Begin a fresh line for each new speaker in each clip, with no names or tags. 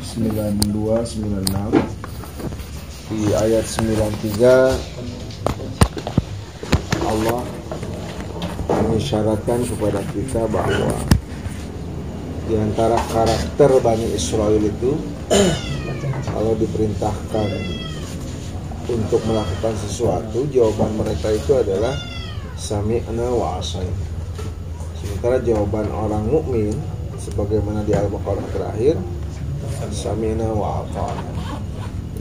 92 96 di ayat 93 Allah mengisyaratkan kepada kita bahwa di antara karakter Bani Israel itu kalau diperintahkan untuk melakukan sesuatu. Jawaban mereka itu adalah sami'na wa asaina sementara jawaban orang mukmin sebagaimana di Al-Baqarah terakhir sami'na wa ata'na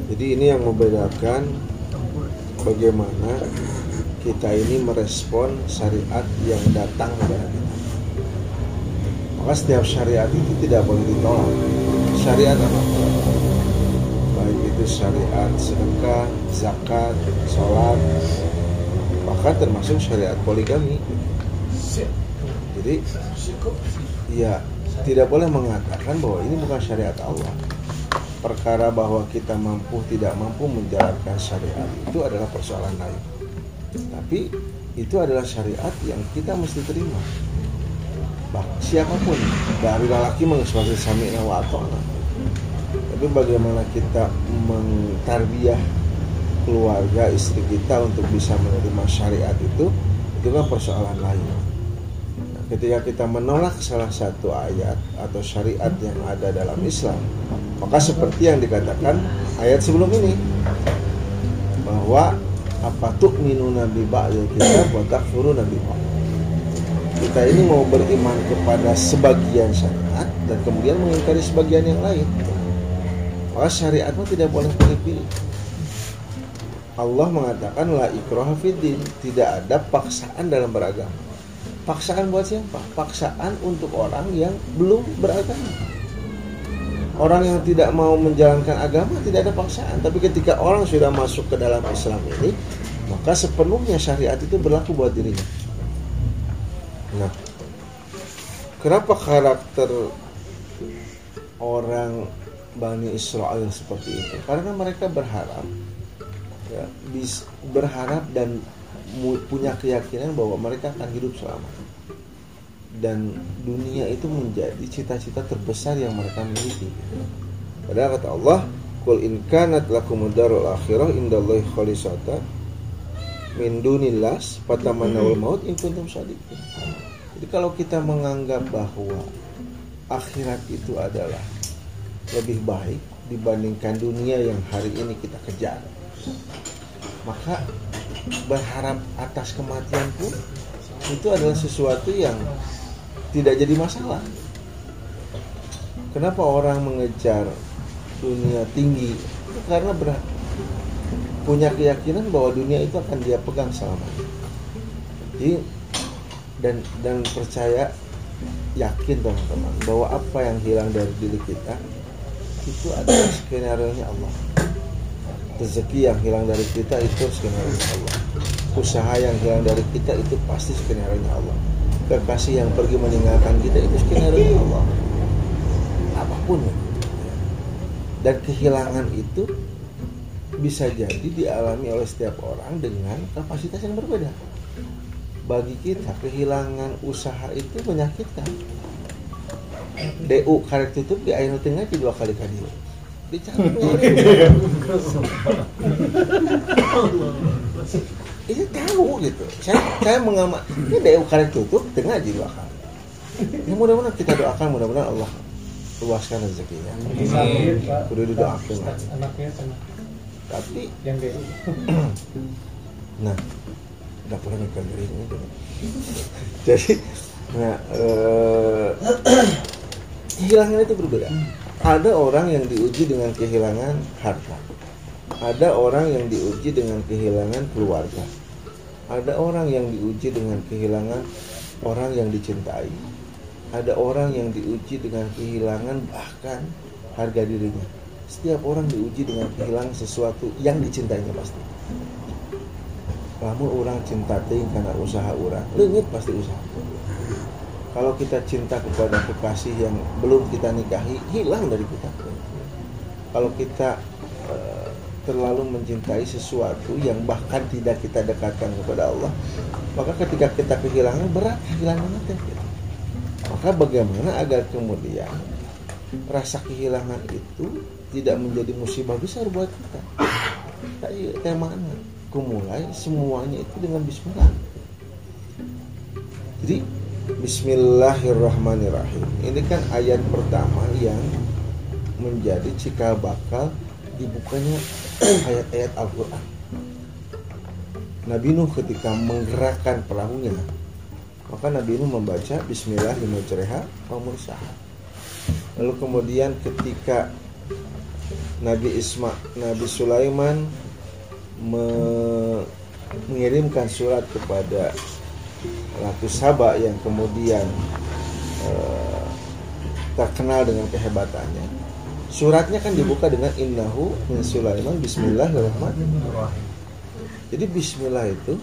jadi ini yang membedakan bagaimana kita ini merespon syariat yang datang kepada kita. Maka setiap syariat itu tidak boleh ditolak. Syariat apa? Baik itu syariat sedekah zakat sholat bahkan termasuk syariat poligami. Jadi ya tidak boleh mengatakan bahwa ini bukan syariat Allah. Perkara bahwa kita mampu tidak mampu menjalankan syariat itu adalah persoalan lain. Tapi itu adalah syariat yang kita mesti terima. Bah, siapa pun dari lelaki mengekspresi sami'na wa tapi bagaimana kita mentarbiah keluarga istri kita untuk bisa menerima syariat itu itu kan persoalan lain ketika kita menolak salah satu ayat atau syariat yang ada dalam Islam maka seperti yang dikatakan ayat sebelum ini bahwa apa tuh minu nabi ba'dil kita buat takfuru nabi kita ini mau beriman kepada sebagian syariat dan kemudian mengingkari sebagian yang lain. Maka syariat itu tidak boleh pilih-pilih Allah mengatakan la ikraha fiddin tidak ada paksaan dalam beragama paksaan buat siapa? Paksaan untuk orang yang belum beragama. Orang yang tidak mau menjalankan agama tidak ada paksaan. Tapi ketika orang sudah masuk ke dalam Islam ini maka sepenuhnya syariat itu berlaku buat dirinya. Nah kenapa karakter orang Bani Israel seperti itu? Karena mereka berharap ya, berharap dan punya keyakinan bahwa mereka akan hidup selamat dan dunia itu menjadi cita-cita terbesar yang mereka miliki. Padahal kata Allah, "Qul in kanat lakum darul akhirah indallahi khalisata min dunillas fatamannawul maut in kuntum shadiqin." Jadi kalau kita menganggap bahwa akhirat itu adalah lebih baik dibandingkan dunia yang hari ini kita kejar, maka berharap atas kematian pun itu adalah sesuatu yang tidak jadi masalah. Kenapa orang mengejar dunia tinggi? Karena ber, punya keyakinan bahwa dunia itu akan dia pegang selamanya. Jadi dan dan percaya yakin teman-teman bahwa apa yang hilang dari diri kita itu adalah skenario nya Allah. Rezeki yang hilang dari kita itu skenario Allah. Usaha yang hilang dari kita itu pasti skenario nya Allah kekasih yang pergi meninggalkan kita itu skenario Allah. Apa pun. Ya. dan kehilangan itu bisa jadi dialami oleh setiap orang dengan kapasitas yang berbeda. Bagi kita kehilangan usaha itu menyakitkan. DU karek tutup di air tengah dua kali kali dicabut ini tahu gitu. Saya saya mengamat ini dari karek tutup tengah di dua kali ya mudah-mudahan kita doakan mudah-mudahan Allah luaskan rezekinya. Udah didoakan anaknya tapi yang nah nggak pernah nikah dari ini jadi nah eh, kehilangan itu berbeda. Ada orang yang diuji dengan kehilangan harta. Ada orang yang diuji dengan kehilangan keluarga ada orang yang diuji dengan kehilangan orang yang dicintai. Ada orang yang diuji dengan kehilangan bahkan harga dirinya. Setiap orang diuji dengan kehilangan sesuatu yang dicintainya pasti. Kamu orang cinta ting karena usaha orang, lengit pasti usaha. Kalau kita cinta kepada kekasih yang belum kita nikahi, hilang dari kita. Kalau kita terlalu mencintai sesuatu yang bahkan tidak kita dekatkan kepada Allah maka ketika kita kehilangan berat kehilangan itu. Maka bagaimana agar kemudian rasa kehilangan itu tidak menjadi musibah besar buat kita? Tapi temanya kumulai semuanya itu dengan bismillah. Jadi Bismillahirrahmanirrahim. Ini kan ayat pertama yang menjadi cikal bakal dibukanya ayat-ayat Al-Quran. Nabi Nuh ketika menggerakkan perahunya maka Nabi Nuh membaca Bismillahirrahmanirrahim lalu kemudian ketika Nabi Isma Nabi Sulaiman me mengirimkan surat kepada Ratu Saba yang kemudian uh, terkenal dengan kehebatannya suratnya kan dibuka dengan innahu min Sulaiman bismillahirrahmanirrahim jadi bismillah itu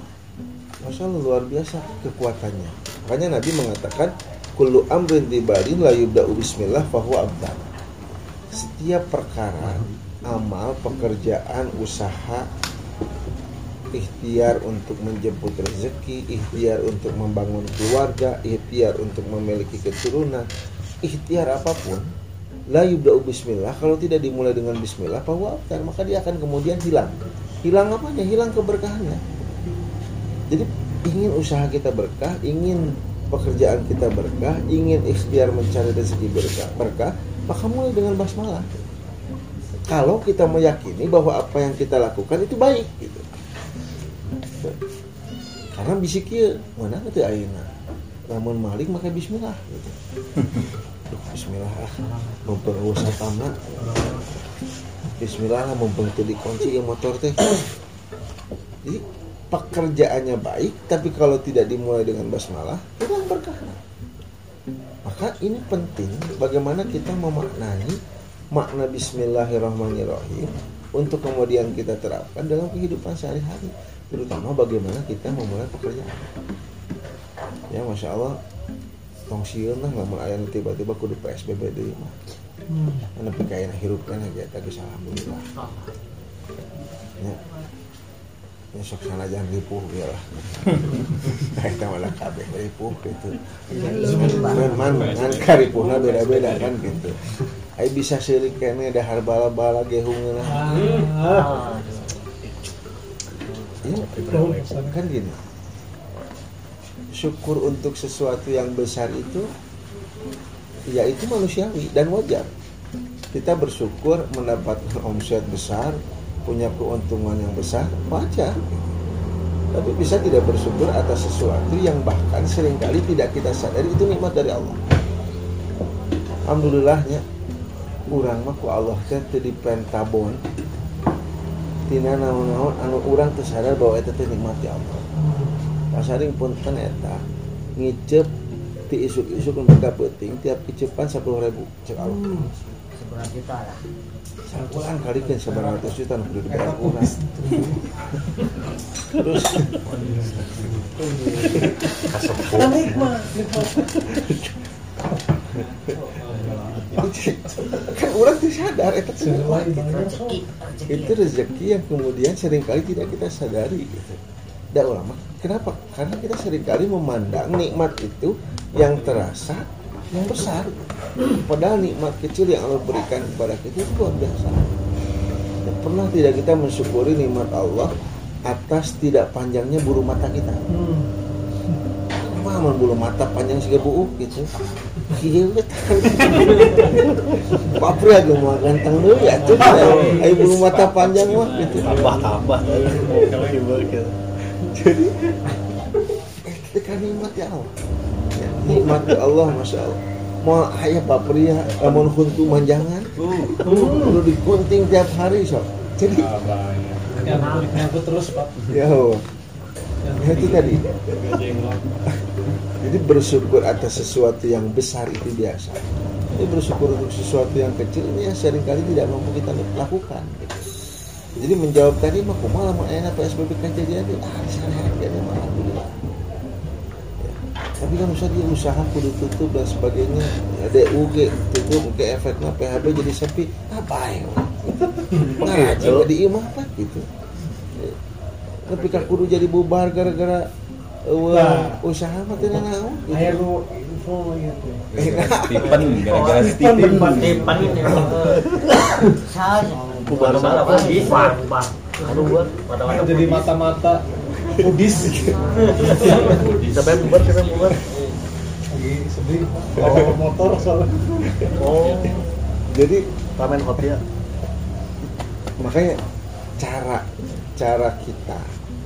Masya Allah luar biasa kekuatannya. Makanya Nabi mengatakan kullu amrin tibadin la yubda'u bismillah fahuwa abdan. Setiap perkara amal pekerjaan usaha ikhtiar untuk menjemput rezeki, ikhtiar untuk membangun keluarga, ikhtiar untuk memiliki keturunan, ikhtiar apa pun la yubda'u bismillah kalau tidak dimulai dengan bismillah fawaftar maka dia akan kemudian hilang. Hilang apanya? Hilang keberkahannya. Jadi ingin usaha kita berkah ingin pekerjaan kita berkah ingin ikhtiar mencari rezeki berkah berkah maka mulai dengan basmalah. Kalau kita meyakini bahwa apa yang kita lakukan itu baik gitu. Karena bisik mana itu aina namun maling maka bismillah gitu. Bismillah. Ah mumpung usaha tamat. Bismillah lah mumpung di kunci yang motor teh. Jadi pekerjaannya baik tapi kalau tidak dimulai dengan basmalah itu berkah. Maka ini penting bagaimana kita memaknai makna Bismillahirrahmanirrahim untuk kemudian kita terapkan dalam kehidupan sehari-hari. Terutama bagaimana kita memulai pekerjaan. Ya masya Allah tong siun lah nggak ayam tiba-tiba kudu PSBB di mah. Hmm. anu kayak hirup kan aja tadi alhamdulillah. Ya. Ya sok sana jangan ripuh ya lah kita malah kabeh ripuh gitu. Memang kan karipuhna beda-beda kan gitu. Ayo bisa sirik kene dahar bala-bala gehungna ah. ya, kan gini syukur untuk sesuatu yang besar itu ya itu manusiawi dan wajar. Kita bersyukur mendapatkan omset besar punya keuntungan yang besar wajar. Tapi bisa tidak bersyukur atas sesuatu yang bahkan sering kali tidak kita sadari itu nikmat dari Allah. Alhamdulillahnya kurang mah ku Allah teh di pentabon. Tina naon-naon anu urang tersadar bahwa itu nikmat ya Allah pasaring punten eta ngicep ti isuk-isuk mereka penting tiap icepan sepuluh ribu cek Allah hmm. seberapa juta lah. Sangkulan kali kan seberapa ratus juta perlu dibayar kurang terus. Kan orang tuh sadar itu itu rezeki yang kemudian sering kali tidak kita sadari gitu. Dan ulama Kenapa? Karena kita sering kali memandang nikmat itu yang terasa yang besar. Padahal nikmat kecil yang Allah berikan kepada kita itu luar biasa. Dan pernah tidak kita mensyukuri nikmat Allah atas tidak panjangnya bulu mata kita? Hmm. Mama bulu mata panjang sih buuk gitu. Iya Papri aja mau ganteng dulu ya tuh. Ayo bulu mata panjang mah gitu. Tambah tambah. Kalau gitu jadi ketika nikmat ya Allah. Ya, nikmat ya Allah masya Allah. Mau ayah pak pria namun huntu manjangan uh, digunting tiap hari so jadi nyangkut terus pak. Ya Allah. Ya itu tadi. Jadi bersyukur atas sesuatu yang besar itu biasa. Jadi bersyukur untuk sesuatu yang kecil ini ya sering kali tidak mampu kita lakukan. gitu jadi menjawab tadi mah malah mau enak PSBB kan jadi ada ah sana ada mah alhamdulillah ya. tapi kan usah dia usaha kudu tutup dan sebagainya ada UG tutup ke efeknya PHB jadi sepi apa ya ngaji di imah apa gitu tapi kan kudu jadi bubar gara-gara uh, usaha mah tidak naon gitu.
Oh gitu.
Stephen gara-gara Stephen
Stepan ini saya
Bubar
malah. lagi bubar buat mata-mata
Jadi mata-mata Budis
Siapa yang bubar? Siapa yang bubar?
lagi sedih bawa motor soalnya.
Oh,
Jadi
Ramen hot ya.
makanya cara cara kita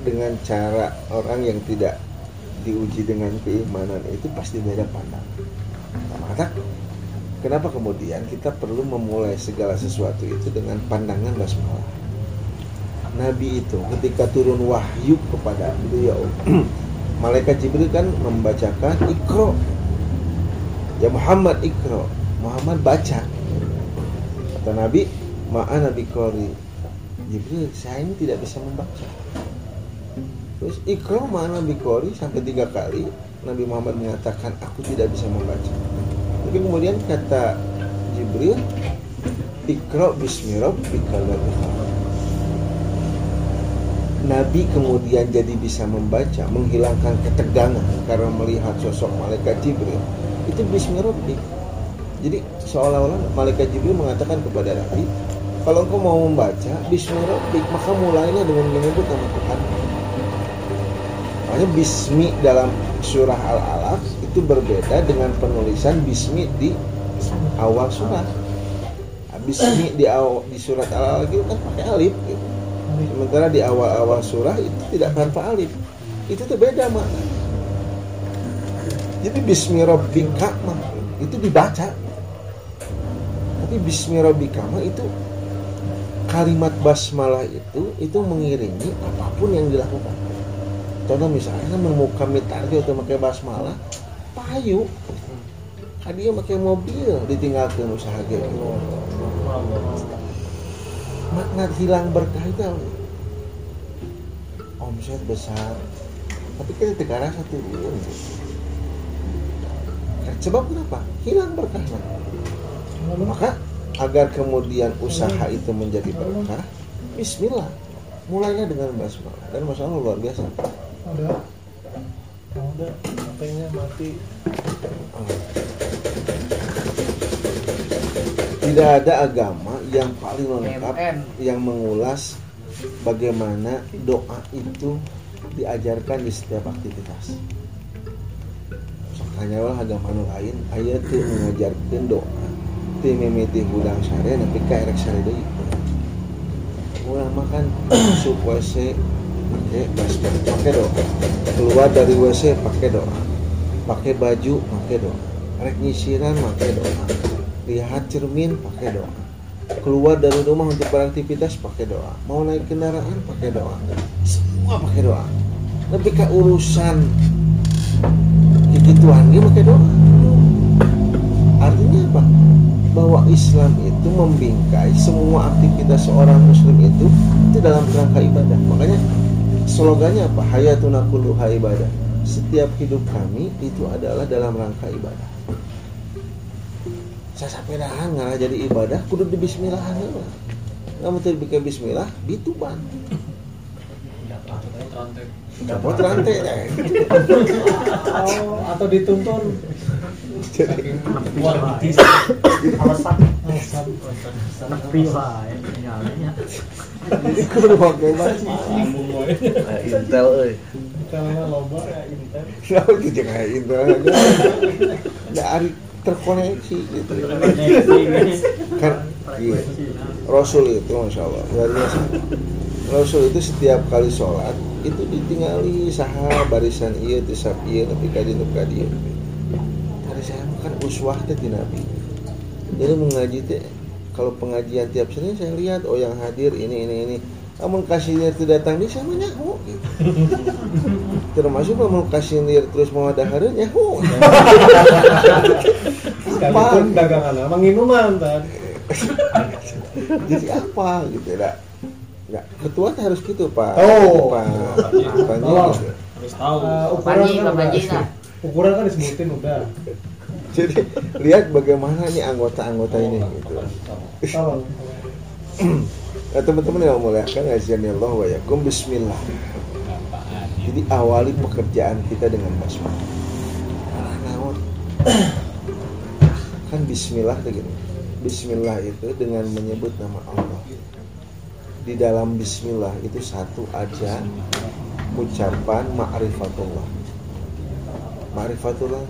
dengan cara orang yang tidak diuji dengan keimanan itu pasti beda pandang. Nah, maka kenapa kemudian kita perlu memulai segala sesuatu itu dengan pandangan basmalah. Nabi itu ketika turun wahyu kepada beliau, malaikat Jibril kan membacakan ikro. Ya Muhammad ikro. Muhammad baca. Kata Nabi, ma'a Nabi Qori. Jibril, saya ini tidak bisa membaca. Terus ikro ma'a Nabi Qori sampai tiga kali Nabi Muhammad mengatakan aku tidak bisa membaca. Tapi kemudian kata Jibril, ikro bismi rabbikal ladzi khalaq." Nabi kemudian jadi bisa membaca, menghilangkan ketegangan karena melihat sosok malaikat Jibril. Itu bismi. Jadi seolah-olah malaikat Jibril mengatakan kepada Nabi, kalau engkau mau membaca bismi maka mulailah dengan menyebut nama Tuhan. Makanya bismi dalam surah Al-Alaq itu berbeda dengan penulisan bismi di awal surah. Nah, Bismi di awal di surat Al-Alaq itu kan pakai alif gitu. Sementara di awal-awal surah itu tidak tanpa alif. Itu tuh beda makna. Jadi bismi rabbika mah itu dibaca. Tapi bismi rabbika itu kalimat basmalah itu itu mengiringi apa pun yang dilakukan. Contoh misalnya menemukan mitarjo atau pakai basmalah, payu. Dia pakai mobil ditinggalkan usaha gitu makna hilang berkah itu omset besar. Tapi kita tidak rasa turun sebab kenapa? Hilang berkahnya maka agar kemudian usaha itu menjadi berkah Bismillah. Mulainya dengan basmalah. Dan masya Allah luar biasa.
Udah. Udah. Mati.
tidak ada agama yang paling lengkap yang mengulas bagaimana doa itu diajarkan di setiap aktivitas. Makanya lah agama nu lain ayat tuh mengajarkan doa ti mimiti hudang sare tapi kaerek sare deui. Ulah makan sup WC pakai doa. Keluar dari WC pakai doa. Pakai baju pakai doa. Rek nyisiran pakai doa. Lihat cermin pakai doa. Keluar dari rumah untuk beraktivitas pakai doa. Mau naik kendaraan pakai doa. Semua pakai doa. Tapi ke urusan Tuhan dia pakai doa. Artinya apa? Bahwa Islam itu membingkai semua aktivitas seorang muslim itu itu dalam kerangka ibadah. Makanya slogannya apa? Hayatuna kulluha ibadah. Setiap hidup kami itu adalah dalam rangka ibadah. Saya sampai dahan ngarah jadi ibadah kudu di bismillah heula. Kamu teu bikin bismillah dituban. Copot rantai dah.
Oh, atau dituntun.
Jadi jadi kudu pakai.
Intel euy.
Karena loba ya intel.
Kenapa gitu kayak itu? Nggak hari terkoneksi gitu. Kan iya. Rasul itu masya Allah luar biasa. Rasul itu setiap kali sholat itu ditinggali saha barisan iya tisap iya tapi kadi nu kadi Tadi saya makan uswah teh di Nabi. Jadi mengaji teh kalau pengajian tiap Senin saya lihat oh yang hadir ini ini ini. Namun kasirnya itu datang di sana nyaho gitu. Termasuk kalau kasirnya terus mau ada hari nyaho.
Sekalipun dagangan sama minuman kan.
jadi apa gitu lah nggak ketua teh harus gitu pak
Oh.
pak Panji
Oh.
gitu.
harus tahu
Uh, ukuran kan
Pak
udah. Ukuran kan disebutin udah.
jadi lihat bagaimana nih anggota-anggota ini gitu. nah, teman-teman yang memuliakan ngajian Allah wa yakum bismillah jadi awali pekerjaan kita dengan basmalah Alah, naon kan Bismillah tuh gini. Bismillah itu dengan menyebut nama Allah. Di dalam Bismillah itu satu aja ucapan ma'rifatullah. Ma'rifatullah?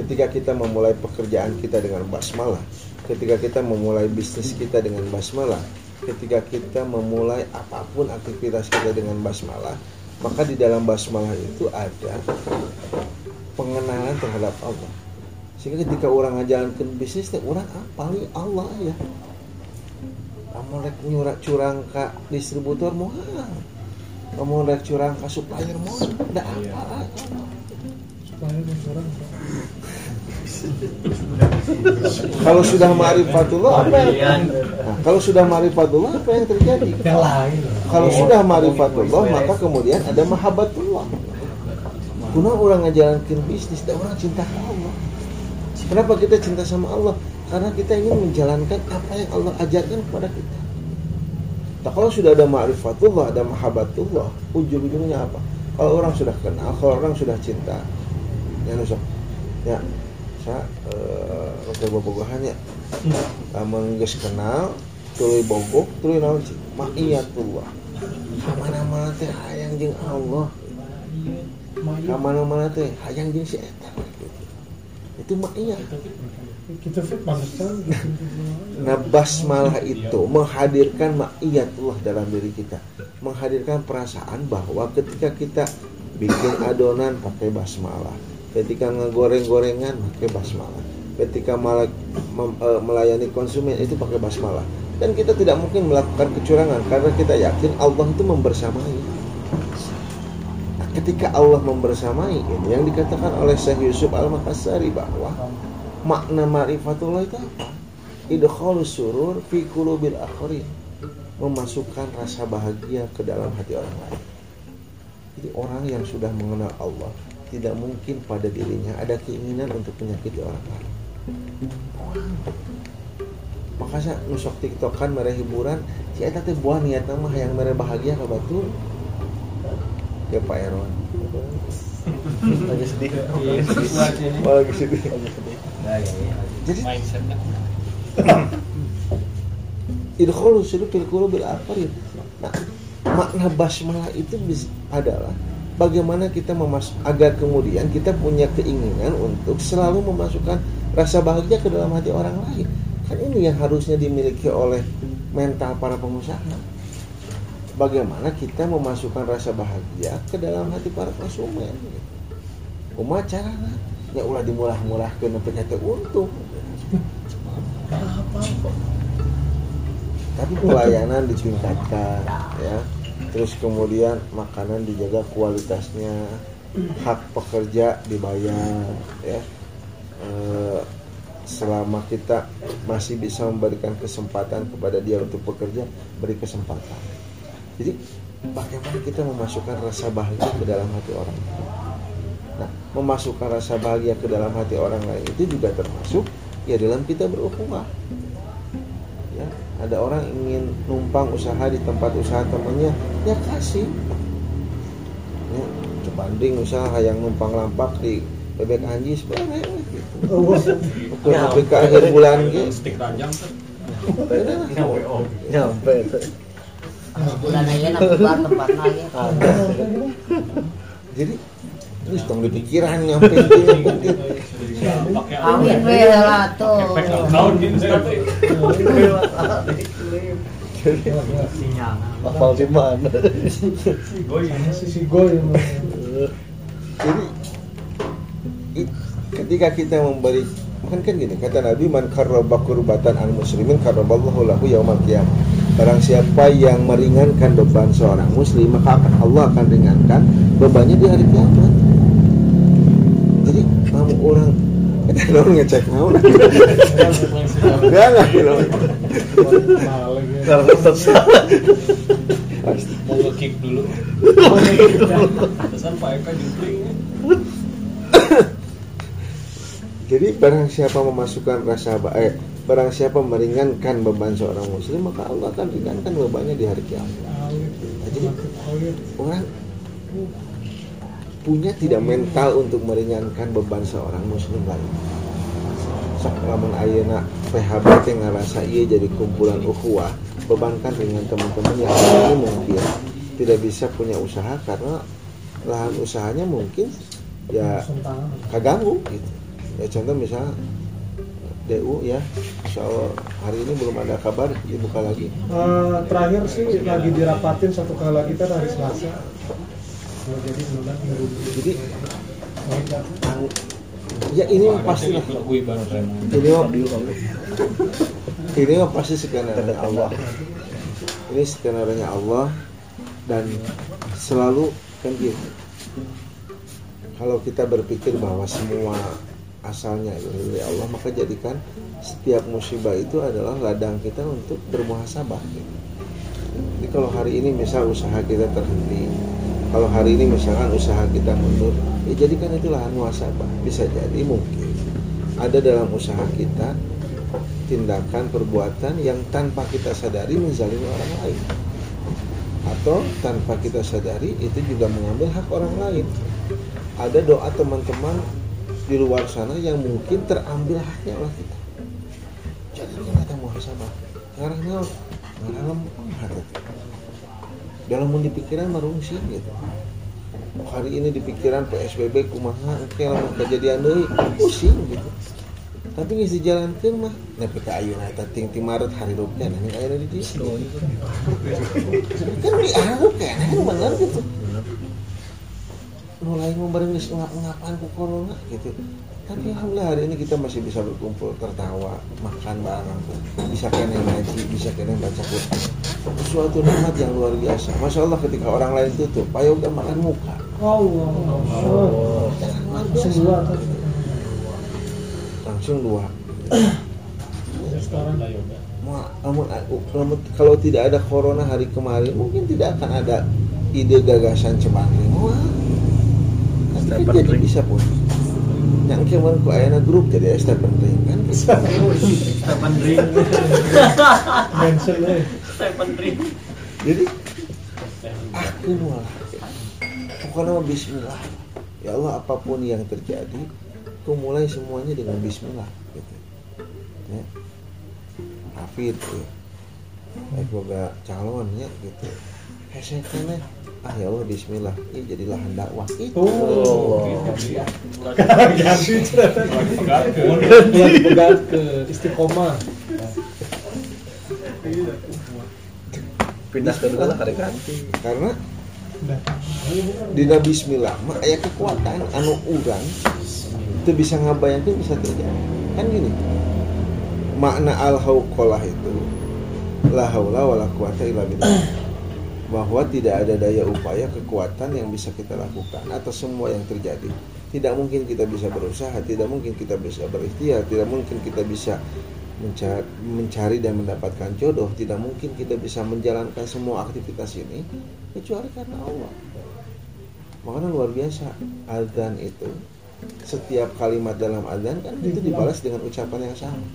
Ketika kita memulai pekerjaan kita dengan basmalah, ketika kita memulai bisnis kita dengan basmalah, ketika kita memulai apa pun aktivitas kita dengan basmalah, maka di dalam basmalah itu ada pengenalan terhadap Allah. Sehingga ketika orang ngajalankan bisnis, teh orang paling Allah ya. Kamu rek nyurak curang ke distributor. Kamu rek curang ke supplier mahal. Ada apa?
supaya orang
Kalau sudah ma'rifatullah apa yang Nah, kalau sudah ma'rifatullah apa yang terjadi? Kalau sudah ma'rifatullah maka kemudian ada mahabbatullah. Kuna orang ngajalankan bisnis dan orang cinta ke Allah. Kenapa kita cinta sama Allah? Karena kita ingin menjalankan apa yang Allah ajarkan kepada kita. Nah, kalau sudah ada ma'rifatullah, ada mahabbatullah, ujung-ujungnya apa? Kalau orang sudah kenal, kalau orang sudah cinta, ya ya, oke bobogohan ya, lamun geus kenal, tuluy bogok, tuluy naon sih? Ma'iyatullah. Mana-mana teh hayang jeung Allah. Kamana-mana teh hayang jeung si eta. Itu ma'iyah.
kita
Nah basmalah itu menghadirkan ma'iyatullah dalam diri kita Menghadirkan perasaan bahwa ketika kita bikin adonan pakai basmalah Ketika ngegoreng-gorengan pakai basmalah Ketika malah mem- eh, melayani konsumen itu pakai basmalah Dan kita tidak mungkin melakukan kecurangan Karena kita yakin Allah itu membersamai Nah, ketika Allah membersamai ini yang dikatakan oleh Syekh Yusuf Al-Makassari bahwa makna ma'rifatullah itu apa? Idkhalus surur fi qulubil akharin. Memasukkan rasa bahagia ke dalam hati orang lain. Jadi orang yang sudah mengenal Allah tidak mungkin pada dirinya ada keinginan untuk menyakiti orang lain. Maka saya nusok tiktokan mere hiburan, si eta teh buah niat mah yang mere bahagia ka batur. Ya Pak Erwan.
Lagi sedih.
Oh, lagi sedih. Jadi idkhulu sirri fil qulubil akharin. Nah, makna basmalah itu adalah bagaimana kita memas agar kemudian kita punya keinginan untuk selalu memasukkan rasa bahagia ke dalam hati orang lain. Kan ini yang harusnya dimiliki oleh mental para pengusaha. Bagaimana kita memasukkan rasa bahagia ke dalam hati para konsumen. Kumaha carana? Ya ulah dimurah-murahkeun nepi teh untung. tapi pelayanan ditingkatkan ya terus kemudian makanan dijaga kualitasnya. Hak pekerja dibayar ya. Eh, selama kita masih bisa memberikan kesempatan kepada dia untuk bekerja beri kesempatan. Jadi bagaimana kita memasukkan rasa bahagia ke dalam hati orang? Lain nah memasukkan rasa bahagia ke dalam hati orang lain itu juga termasuk ya dalam kita berukhuwah ada orang ingin numpang usaha di tempat usaha temannya ya kasih. Ya, sebanding usaha yang numpang lampak di bebek anjis boleh gitu. Ukur sampai ke akhir bulan gitu.
Stick ranjang tuh.
Nyampe
bulan aja nak tempat lagi
jadi terus dong di pikiran nyampe
Pakai
kawin we lah
gitu
sinyal?
Goy.
jadi ketika kita memberi kan kan gini kata Nabi man karraba kurbatan al muslimin karraballahu lahu yaumal qiyamah barang siapa yang meringankan beban seorang muslim maka akan Allah akan ringankan bebannya di hari kiamat jadi kamu orang kita dong ngecek naon enggak enggak gitu
Kalau sesat.
Mau nge-kick dulu. Pesan Pak Eka jupling.
Jadi barang siapa memasukkan rasa eh, barang siapa meringankan beban seorang muslim maka Allah akan ringankan bebannya di hari kiamat. Nah, jadi orang punya tidak mental untuk meringankan beban seorang muslim lain sok lamun ayeuna PHB teh ngarasa ieu jadi kumpulan ukhuwah bebankan dengan teman-teman yang ini mungkin tidak bisa punya usaha karena lahan usahanya mungkin ya kaganggu gitu. Ya contoh misalnya DU ya Insya hari ini belum ada kabar dibuka lagi.
Eh, terakhir sih lagi dirapatin satu kali lagi kan hari Selasa. Jadi
ya ini pasti lah. ini mah ini mah pasti skenario Allah. Ini skenario Allah dan selalu kan gitu. Kalau kita berpikir bahwa semua asalnya dari Allah maka jadikan setiap musibah itu adalah ladang kita untuk bermuhasabah. Jadi kalau hari ini misal usaha kita terhenti, kalau hari ini misalkan usaha kita mundur, ya jadikan itu lahan muhasabah. Bisa jadi mungkin ada dalam usaha kita tindakan perbuatan yang tanpa kita sadari menzalimi orang lain. Atau tanpa kita sadari itu juga mengambil hak orang lain. Ada doa teman-teman di luar sana yang mungkin terambil haknya oleh kita. Jadi kita muhasabah. Karena karena lempeng hati dalam mau dipikiran marungsi gitu. Hari ini di pikiran PSBB kumaha oke lamun kejadian deui pusing gitu. Tapi geus dijalankeun mah nepi ka ayeuna eta ting ti Maret hari rupnya nah ini ayeuna di dieu. Kan di arep kan bener gitu. Mulai memberi ngap-ngapan ku corona gitu. Tapi alhamdulillah hari ini kita masih bisa berkumpul tertawa makan bareng. Bisa kena ngaji bisa kena baca Quran suatu nikmat yang luar biasa masya Allah ketika orang lain tutup ayo udah makan muka
Allah. Tuh.
langsung dua kalau tidak ada corona hari kemarin mungkin tidak akan ada ide gagasan cemangring wah kan jadi bisa pun yang kemarin ku ayana grup jadi Stephen Ring kan?
Stephen Ring.
mention eh.
Stephen Ring.
jadi aku malah pokoknya Bismillah. Ya Allah apa pun yang terjadi aku mulai semuanya dengan Bismillah gitu. Ya. Hafid ya aku boga calonnya gitu. Hese kene ah ya Allah Bismillah ini jadi lahan dakwah itu
Oh. Ganti istiqomah.
pindah ke dulu lah kare ganti
karena dina Bismillah mah aya kekuatan anu urang itu bisa ngabayangkeun bisa terjadi kan gini makna al hauqalah itu la haula wala quwata illa billah bahwa tidak ada daya upaya kekuatan yang bisa kita lakukan atas semua yang terjadi. Tidak mungkin kita bisa berusaha tidak mungkin kita bisa berikhtiar tidak mungkin kita bisa mencari, dan mendapatkan jodoh tidak mungkin kita bisa menjalankan semua aktivitas ini kecuali karena Allah. Makanya luar biasa azan itu setiap kalimat dalam azan kan itu dibalas dengan ucapan yang sama.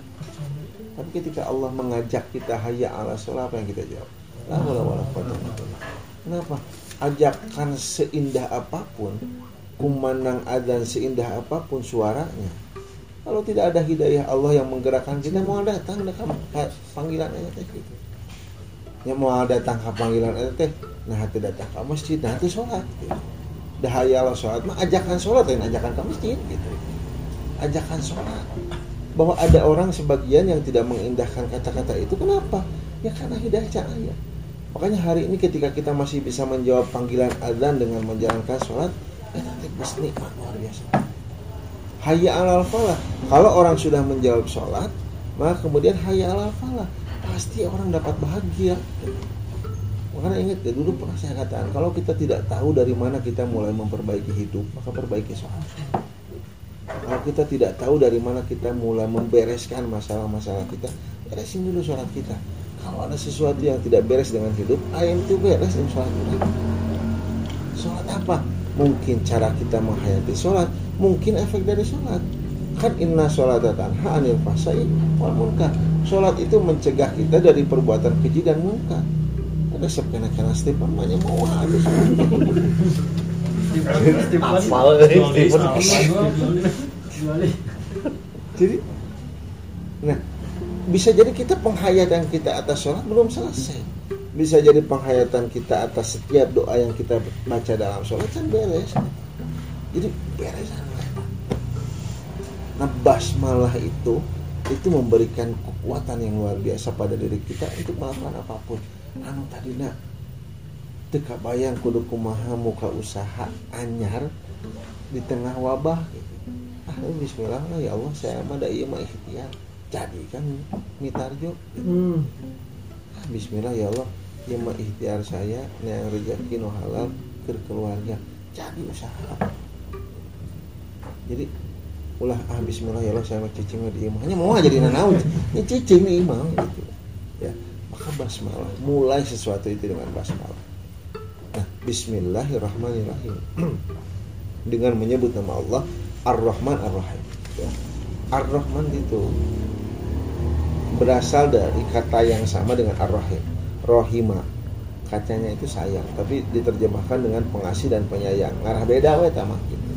Tapi ketika Allah mengajak kita hayya ala sholat apa yang kita jawab wala billah. kenapa? Ajakan seindah apa pun kumandang azan seindah apa pun suaranya. Kalau tidak ada hidayah Allah yang menggerakkan kita mau datang ke panggilan aja teh gitu. Ya mau datang ke panggilan teh nah hati datang ke masjid nah hati sholat gitu. dah hayya ala sholat mah ajakan sholat dan ajakan ke masjid gitu. Ajakan sholat. Bahwa ada orang sebagian yang tidak mengindahkan kata-kata itu kenapa? Ya karena hidayah cahaya makanya hari ini ketika kita masih bisa menjawab panggilan azan dengan menjalankan sholat nanti bus nikmat luar biasa. Hayya alal falah. Kalau orang sudah menjawab sholat maka kemudian hayya alal falah. Pasti orang dapat bahagia. Makanya ingat ya dulu pernah saya katakan kalau kita tidak tahu dari mana kita mulai memperbaiki hidup maka perbaiki sholat. Kalau kita tidak tahu dari mana kita mulai membereskan masalah-masalah kita, beresin dulu sholat kita. Kalau ada sesuatu yang tidak beres dengan hidup, ayo itu beres dengan sholat. Sholat apa? Mungkin cara kita menghayati sholat, mungkin efek dari sholat. Kan inna sholat tanha anil fasai wal munkar. Sholat itu mencegah kita dari perbuatan keji dan munkar. Ada sepena kena Stefan banyak mau habis. Jadi, nah bisa jadi kita penghayatan kita atas sholat belum selesai. Bisa jadi penghayatan kita atas setiap doa yang kita baca dalam sholat kan beres. Jadi beres. Nah basmalah itu itu memberikan kekuatan yang luar biasa pada diri kita untuk melakukan apa pun. Anu tadi nak teka bayang kudu kumaha muka usaha anyar di tengah wabah gitu. Ah bismillah lah ya Allah saya mah da ieu mah. Jadi kan mitarjo
Hmm.
Ah, Bismillah ya Allah mah ikhtiar saya yang rezeki nu halal ke keluarga. Jadi usaha. Jadi ulah ah bismillah ya Allah saya mah cicing di imah. Hanya mau jadi nanaun. Ini cicing nih imam gitu. Ya, maka basmalah mulai sesuatu itu dengan basmalah. Nah, bismillahirrahmanirrahim. dengan menyebut nama Allah Ar-Rahman Ar-Rahim. Ya. Ar-Rahman itu berasal dari kata yang sama dengan Ar-Rahim. Rohima. Kacanya itu sayang, tapi diterjemahkan dengan pengasih dan penyayang. Ngarah beda we tamah gitu.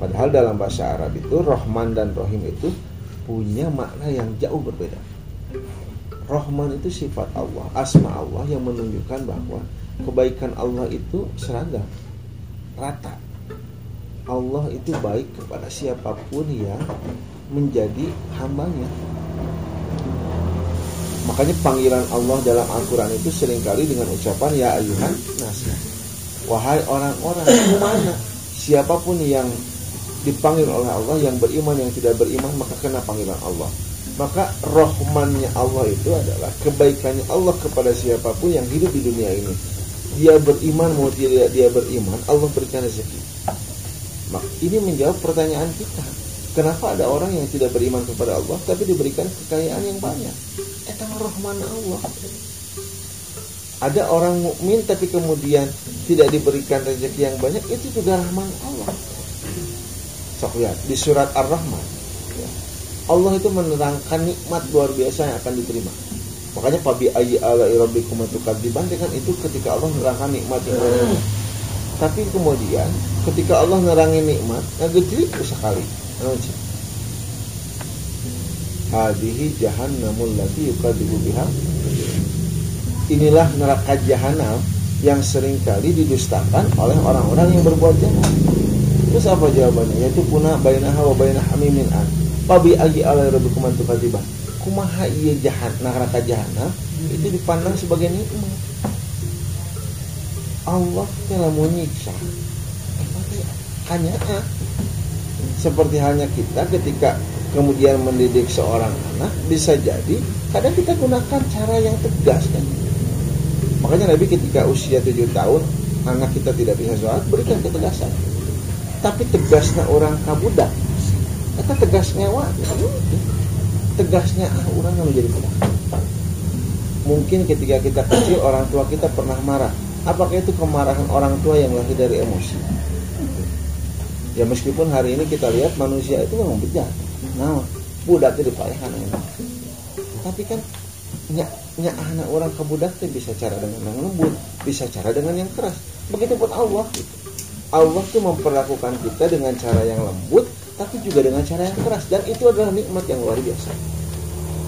Padahal dalam bahasa Arab itu Rahman dan Rahim itu punya makna yang jauh berbeda. Rahman itu sifat Allah, asma Allah yang menunjukkan bahwa kebaikan Allah itu seragam, rata. Allah itu baik kepada siapa pun yang menjadi hambanya. Makanya panggilan Allah dalam Al-Quran itu sering kali dengan ucapan Ya ayuhan nas. Wahai orang-orang mana? Siapa pun yang dipanggil oleh Allah Yang beriman yang tidak beriman Maka kena panggilan Allah. Maka rohmannya Allah itu adalah Kebaikannya Allah kepada siapa pun yang hidup di dunia ini. Dia beriman mau tidak dia beriman Allah berikan rezeki. Mak, Ini menjawab pertanyaan kita. Kenapa ada orang yang tidak beriman kepada Allah Tapi diberikan kekayaan yang banyak Eta rahman Allah. Ada orang mukmin tapi kemudian tidak diberikan rezeki yang banyak, itu juga rahman Allah. Sok lihat di surat Ar-Rahman. ya, Allah itu menerangkan nikmat luar biasa yang akan diterima. Makanya pabi ayi ala rabbikum tukadziban kan itu ketika Allah menerangkan nikmat yang biasa. Tapi kemudian ketika Allah nerangin nikmat, ngegejlik sekali. Anu, cik. Hadihi jahannamul lati yukadzibu biha. Inilah neraka jahanam yang sering kali didustakan oleh orang-orang yang berbuat jahat. Terus apa jawabannya? Yaitu punah bainaha wa bainah hamimin an. Pabi agi ala rabbikum an tukadziban. Kumaha ieu jahat neraka jahanam itu dipandang sebagai nikmat. Allah telah menyiksa. Hanya seperti halnya kita ketika kemudian mendidik seorang anak bisa jadi kadang kita gunakan cara yang tegas kan. Makanya Nabi ketika usia tujuh tahun anak kita tidak bisa sholat berikan ketegasan. Tapi tegasnya orang kabudak kita tegasnya wah tegasnya ah, orang yang menjadi budak mungkin ketika kita kecil orang tua kita pernah marah. Apakah itu kemarahan orang tua yang lahir dari emosi ya meskipun hari ini kita lihat manusia itu memang bejat. Nah budaknya dipayahan enak tapi kan nya, nya anak orang ke budak teh bisa cara dengan yang lembut bisa cara dengan yang keras. Begitu pun Allah gitu. Allah tuh memperlakukan kita dengan cara yang lembut tapi juga dengan cara yang keras. Dan itu adalah nikmat yang luar biasa.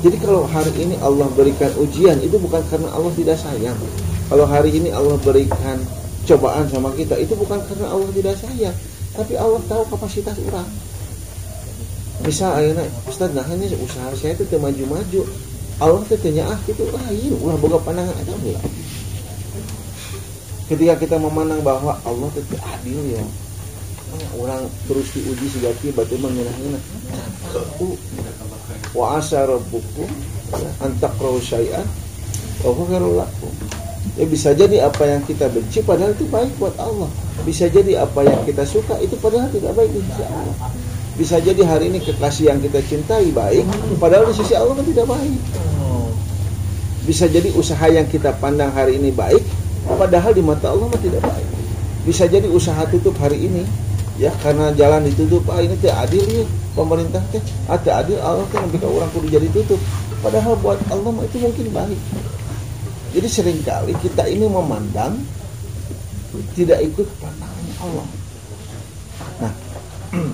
Jadi kalau hari ini Allah berikan ujian itu bukan karena Allah tidak sayang. Kalau hari ini Allah berikan cobaan sama kita itu bukan karena Allah tidak sayang tapi Allah tahu kapasitas orang. Misal ayeuna Ustaz nah ini usaha saya itu maju-maju Allah teh tanya ah gitu ah iya ulah boga pandangan ada ulah ketika kita memandang bahwa Allah itu adil ya. Orang terus diuji sejati batu mengenahnya wa asa rabbukum antakrahu syai'an wa huwa khairul Ya bisa jadi apa yang kita benci padahal itu baik buat Allah. Bisa jadi apa yang kita suka itu padahal tidak baik di sisi Allah. Bisa jadi hari ini kekasih yang kita cintai baik, padahal di sisi Allah kan tidak baik. Bisa jadi usaha yang kita pandang hari ini baik, padahal di mata Allah mah tidak baik. Bisa jadi usaha tutup hari ini, ya karena jalan ditutup, ah ini tidak adil ya pemerintah teh, ah tidak adil Allah kan bikin orang kudu jadi tutup. Padahal buat Allah itu mungkin baik. Jadi sering kali kita ini memandang tidak ikut pandangannya Allah.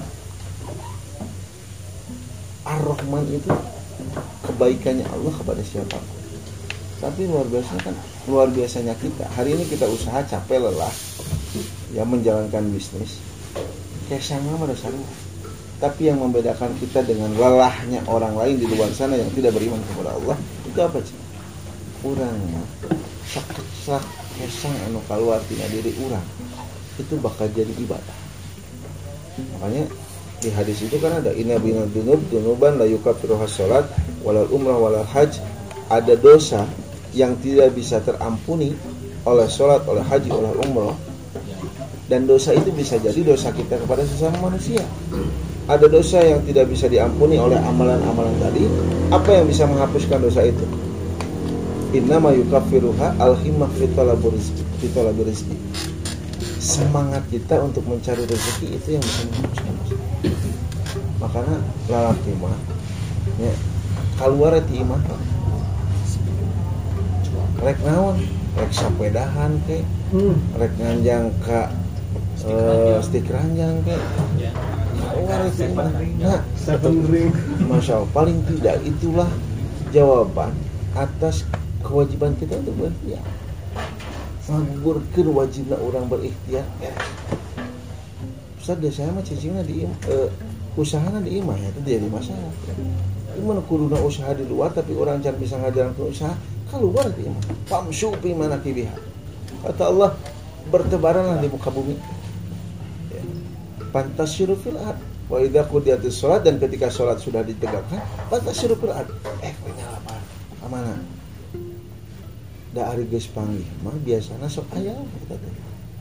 Ar-Rahman itu kebaikannya Allah kepada siapa pun. Tapi luar biasa kan luar biasanya kita. Hari ini kita usaha capek lelah ya menjalankan bisnis. Pada sana. Tapi yang membedakan kita dengan lelahnya orang lain di luar sana yang tidak beriman kepada Allah itu apa sih? Kurangnya sakit kesang anu keluar tina diri orang itu bakal jadi ibadah. Makanya di hadis itu kan ada inna binal dunub dunuban la yukaffiruha salat walal umrah walal haj ada dosa yang tidak bisa terampuni oleh sholat, oleh haji, oleh umrah. Dan dosa itu bisa jadi dosa kita kepada sesama manusia. Ada dosa yang tidak bisa diampuni oleh amalan-amalan tadi apa yang bisa menghapuskan dosa itu innama yukaffiruha al-himmah fi talabi rizqi semangat kita untuk mencari rezeki itu yang bisa menghapuskan dosa makanya lalaki mah ya. Keluar ti imah rek naon? Rek sapedahan ke
Hmm.
rek nganjang ka eh, stik ranjang ke
Ya.
keluar itu imah nah. Masya Allah, paling tidak itulah jawaban atas kewajiban kita untuk berikhtiar. Ngagurkeun wajibna orang berikhtiar. Ustaz, deh saya mah cicingna di im- eh, usahana di imah ya, itu jadi masalah. Gimana kuduna usaha di luar tapi orang jangan bisa ngajaran ke usaha keluar di imah. Famsu fi manakibiha. Kata Allah, bertebaranlah di muka bumi. Ya. Pantasiru fil ard. Wa idza qudiyatis sholat dan ketika sholat sudah ditegakkan, pantasiru fil ard. Eh, punya lapar. Amana. Da ari geus panggih, mah biasana sok aya kita teh.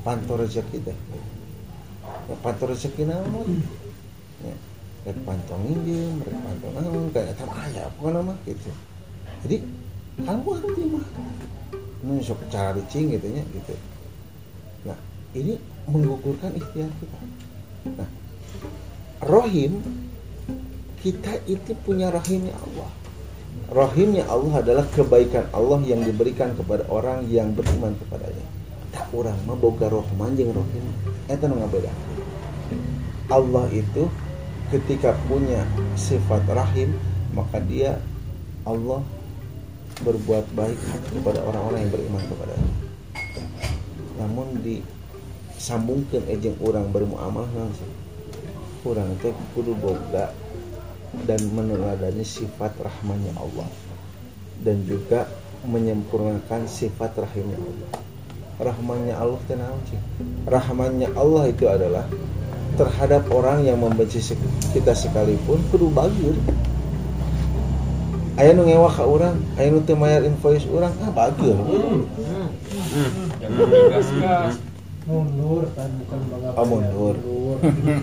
Pantau rezeki teh. Ya, pantau rezeki naon? Ya, rek pantau nginjem, rek pantau naon, kayak tam aya pokona mah gitu. Jadi, kamu hati mah. Nu sok cari cing gitu nya gitu. Nah, ini menggugurkan ikhtiar kita. Nah, Rohim kita itu punya rahimnya Allah. Rahimnya Allah adalah kebaikan Allah yang diberikan kepada orang yang beriman kepadanya. Tak orang boga rohman jeung rohim. Eta nu ngabeda. Allah itu ketika punya sifat rahim, maka dia Allah berbuat baik kepada orang-orang yang beriman kepadanya. Namun disambungkan ejeng orang bermuamalah kurang teh kudu boga dan meneladani sifat rahmannya Allah dan juga menyempurnakan sifat rahimnya Allah. Rahmannya Allah sih? Rahmannya Allah itu adalah terhadap orang yang membenci kita sekalipun kudu bagus. Aya nu ngewa ka urang, aya nu teu mayar invoice urang, ah bagus.
Jangan digas-gas.
Mundur kan bukan bangga.
Oh, mundur.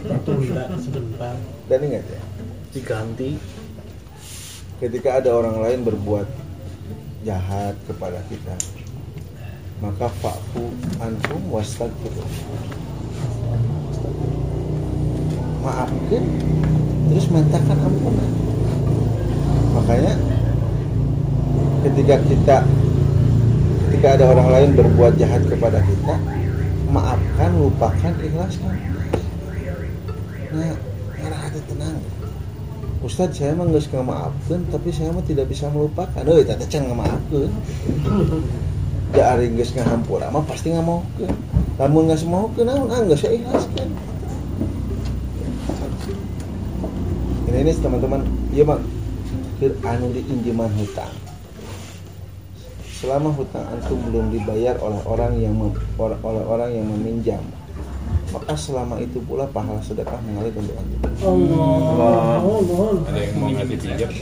Tertunda sebentar.
Dan ingat ya,
diganti.
Ketika ada orang lain berbuat jahat kepada kita maka fa'fu anhum wastagfirullah maafkan terus mintakan ampunan. Makanya ketika kita ketika ada orang lain berbuat jahat kepada kita maafkan lupakan ikhlaskan nah Ustadz saya mah nggak maafkan tapi saya mah tidak bisa melupakan. Oh itu can ngemaafkan da ari geus ngahampura mah pasti ngamaukeun lamun geus maukeun naon ah geus saya ikhlaskan ini ini teman-teman. Iya keur anu diinjeman hutang selama hutang antum belum dibayar oleh orang yang oleh orang yang meminjam maka selama itu pula pahala sedekah mengalir untuk antum
Allah. Mohon, mohon.
Ada yang mau ngasih pinjam.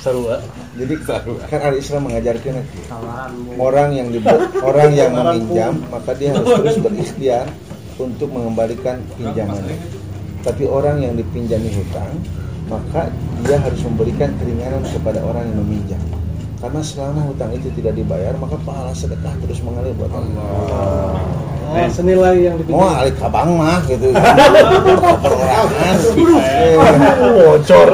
sarua
Jadi kan al Islam mengajarkan orang yang dibuat orang yang meminjam maka dia harus terus berikhtiar untuk mengembalikan pinjamannya. Tapi orang yang dipinjami hutang maka dia harus memberikan keringanan kepada orang yang meminjam. Karena selama hutang itu tidak dibayar maka pahala sedekah terus mengalir buat Allah.
Oh, senilai yang dipilih.
mau alik kabang mah gitu perorangan
Bocor.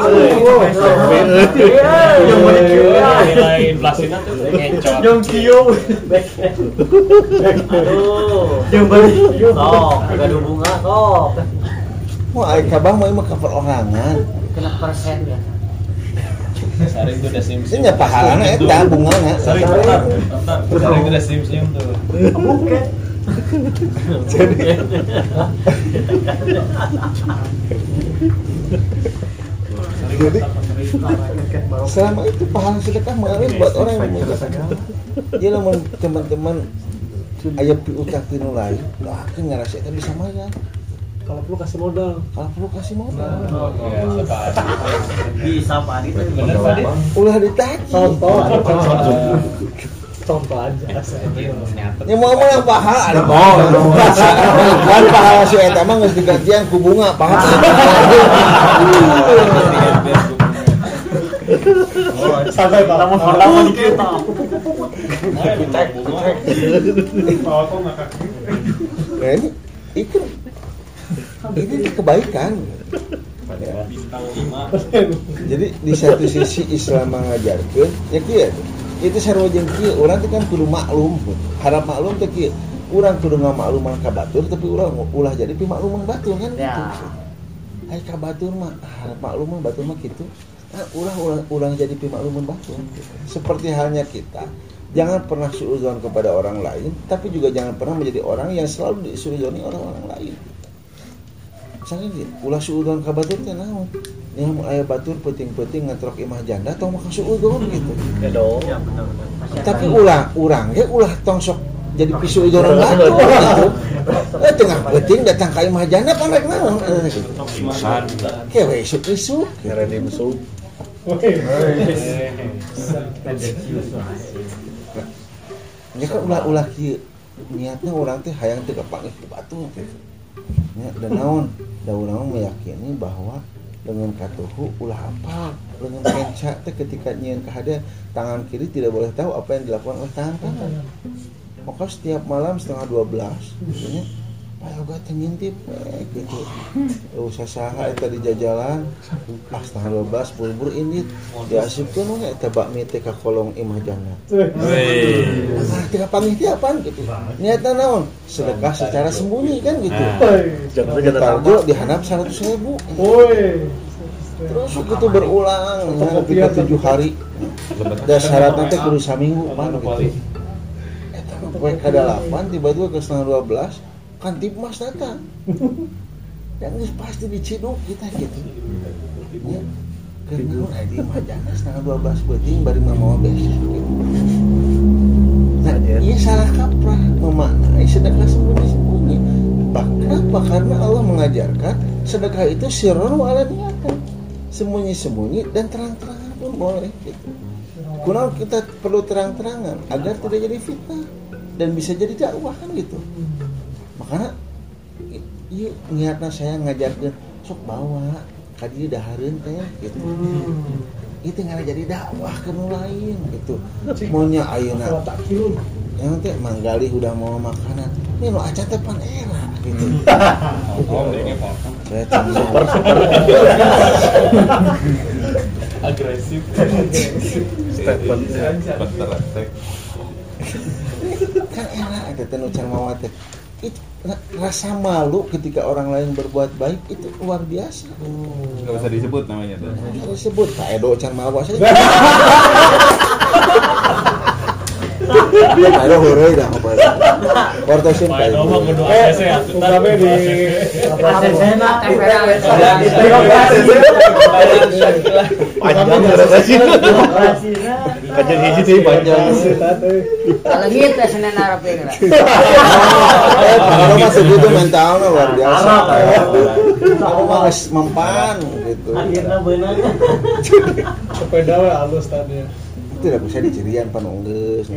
Nilai inflasinya tuh ngecot.
Yang kio. Aduh. Yang balik. Sok, ada bunga sok.
mau alik kabang mah emang ke perorangan
Kena persen ya.
Saring tuh udah sim sim.
ini bungana
Saring bentar, bentar. Saring tuh udah sim sim tuh.
Bukan.
Jadi selama itu pahala sedekah mengalir buat orang yang membutuhkan jadi lamun teman-teman ayah pi utang tinu lain lah kan ngarasa itu bisa mayar
Kalau perlu kasih modal.
kalau perlu kasih modal.
Bisa Pak Adi.
Bener Pak
ulah ditagi
Contoh, contoh. Aja.
Ya mau mau yang pahala ada mau. Kan pahala si eta mah geus digantian ku bunga pahala.
Sampai para mau
Pertama di kita.
Nah ini itu ini kebaikan. Jadi di satu sisi Islam mengajarkan ya kieu itu sarua jeung kieu urang teh kan kudu maklum harap maklum teh kieu urang kudu ngamakluman ka batur tapi urang ulah jadi pimakluman batur kan gitu.
Ya.
Hai ka batur mah harap maklum mah batur mah gitu. Nah, ulah ulah jadi pimakluman batur. Seperti halnya kita jangan pernah suudzon kepada orang lain tapi juga jangan pernah menjadi orang yang selalu disuudzoni orang-orang lain. Misalnya gitu, ulah suudzon ka batur teh naon? Yang mau aya batur penting-penting ngetrok imah janda tong maka suudzon gitu.
Ya dong.
Ya benar-benar.
Tapi ulah urang ge ulah tong sok jadi pisu idoran batur gitu. Eh tengah penting datang ka imah janda kan rek naon? Eh, gitu. Kewe isuk-isuk.
Ngeredim sup.
Ya kan ulah ulah kieu niatnya orang teh hayang teh kepanggih ku batu gitu. Ya, dan naon, da urang meyakini bahwa dengan katuhu ulah apa dengan kenca teh ketika nyieun kahade tangan kiri tidak boleh tahu apa yang dilakukan oleh tangan kanan. Maka setiap malam setengah 12 gitu ayo gue ngintip eh, gitu. Eh, Usah saha eta di jajalan. Astagfirullah bubur ini diasupkeun tuh ya, eta bakmi teh ke kolong imah jana nah tidak pamit apaan gitu. Niatnya naon? Sedekah secara sembunyi kan gitu. Tarjo dihanap 100 ribu. Terus begitu berulang ketika tujuh hari. Dan syaratnya teh kudu saminggu mana gitu. Eta gue kada 8 tiba-tiba ke setengah 12 Kantipmas datang. Yang pasti diciduk kita gitu. Ya karena orang di majana setengah dua belas beting baru mama besok gitu nah ini iya, salah kaprah. Memaknai sedekah sembunyi-sembunyi. Kenapa? karena Allah mengajarkan sedekah itu sirron walad niatan. Sembunyi-sembunyi dan terang-terangan pun boleh gitu. Kita perlu terang-terangan agar tidak jadi fitnah dan bisa jadi dakwah kan gitu. Makanya i- ieu niatna saya ngajarkeun sok bawa ka dieu dahareun teh gitu. Itu nggak jadi dakwah ke lain gitu. Maunya
kilu.
yang teh manggali udah mau makanan ini lo aja teh pan era gitu
Oh, ini potong.
saya cuma
Agresif.
Statement.
Better attack.
kan era ada teh nu can mawa teh itu ra- rasa malu ketika orang lain berbuat baik itu luar biasa.
Gak usah disebut namanya tuh.
Bisa disebut. Pak Edo can mawa Edo hore dah apa Kortosin
Edo mah kudu
Eh,
ya.
ungkapnya di
Asesena tempera.
Panjang durasi. Panjang hiji teh panjang.
Kalau gitu Senin Arabin lah.
Eh, Edo mah segitu mentalnya luar biasa mah geus mempan gitu
Akhirnya benar.
sepeda halus tadi.
Itu tidak bisa dicirian panunggeus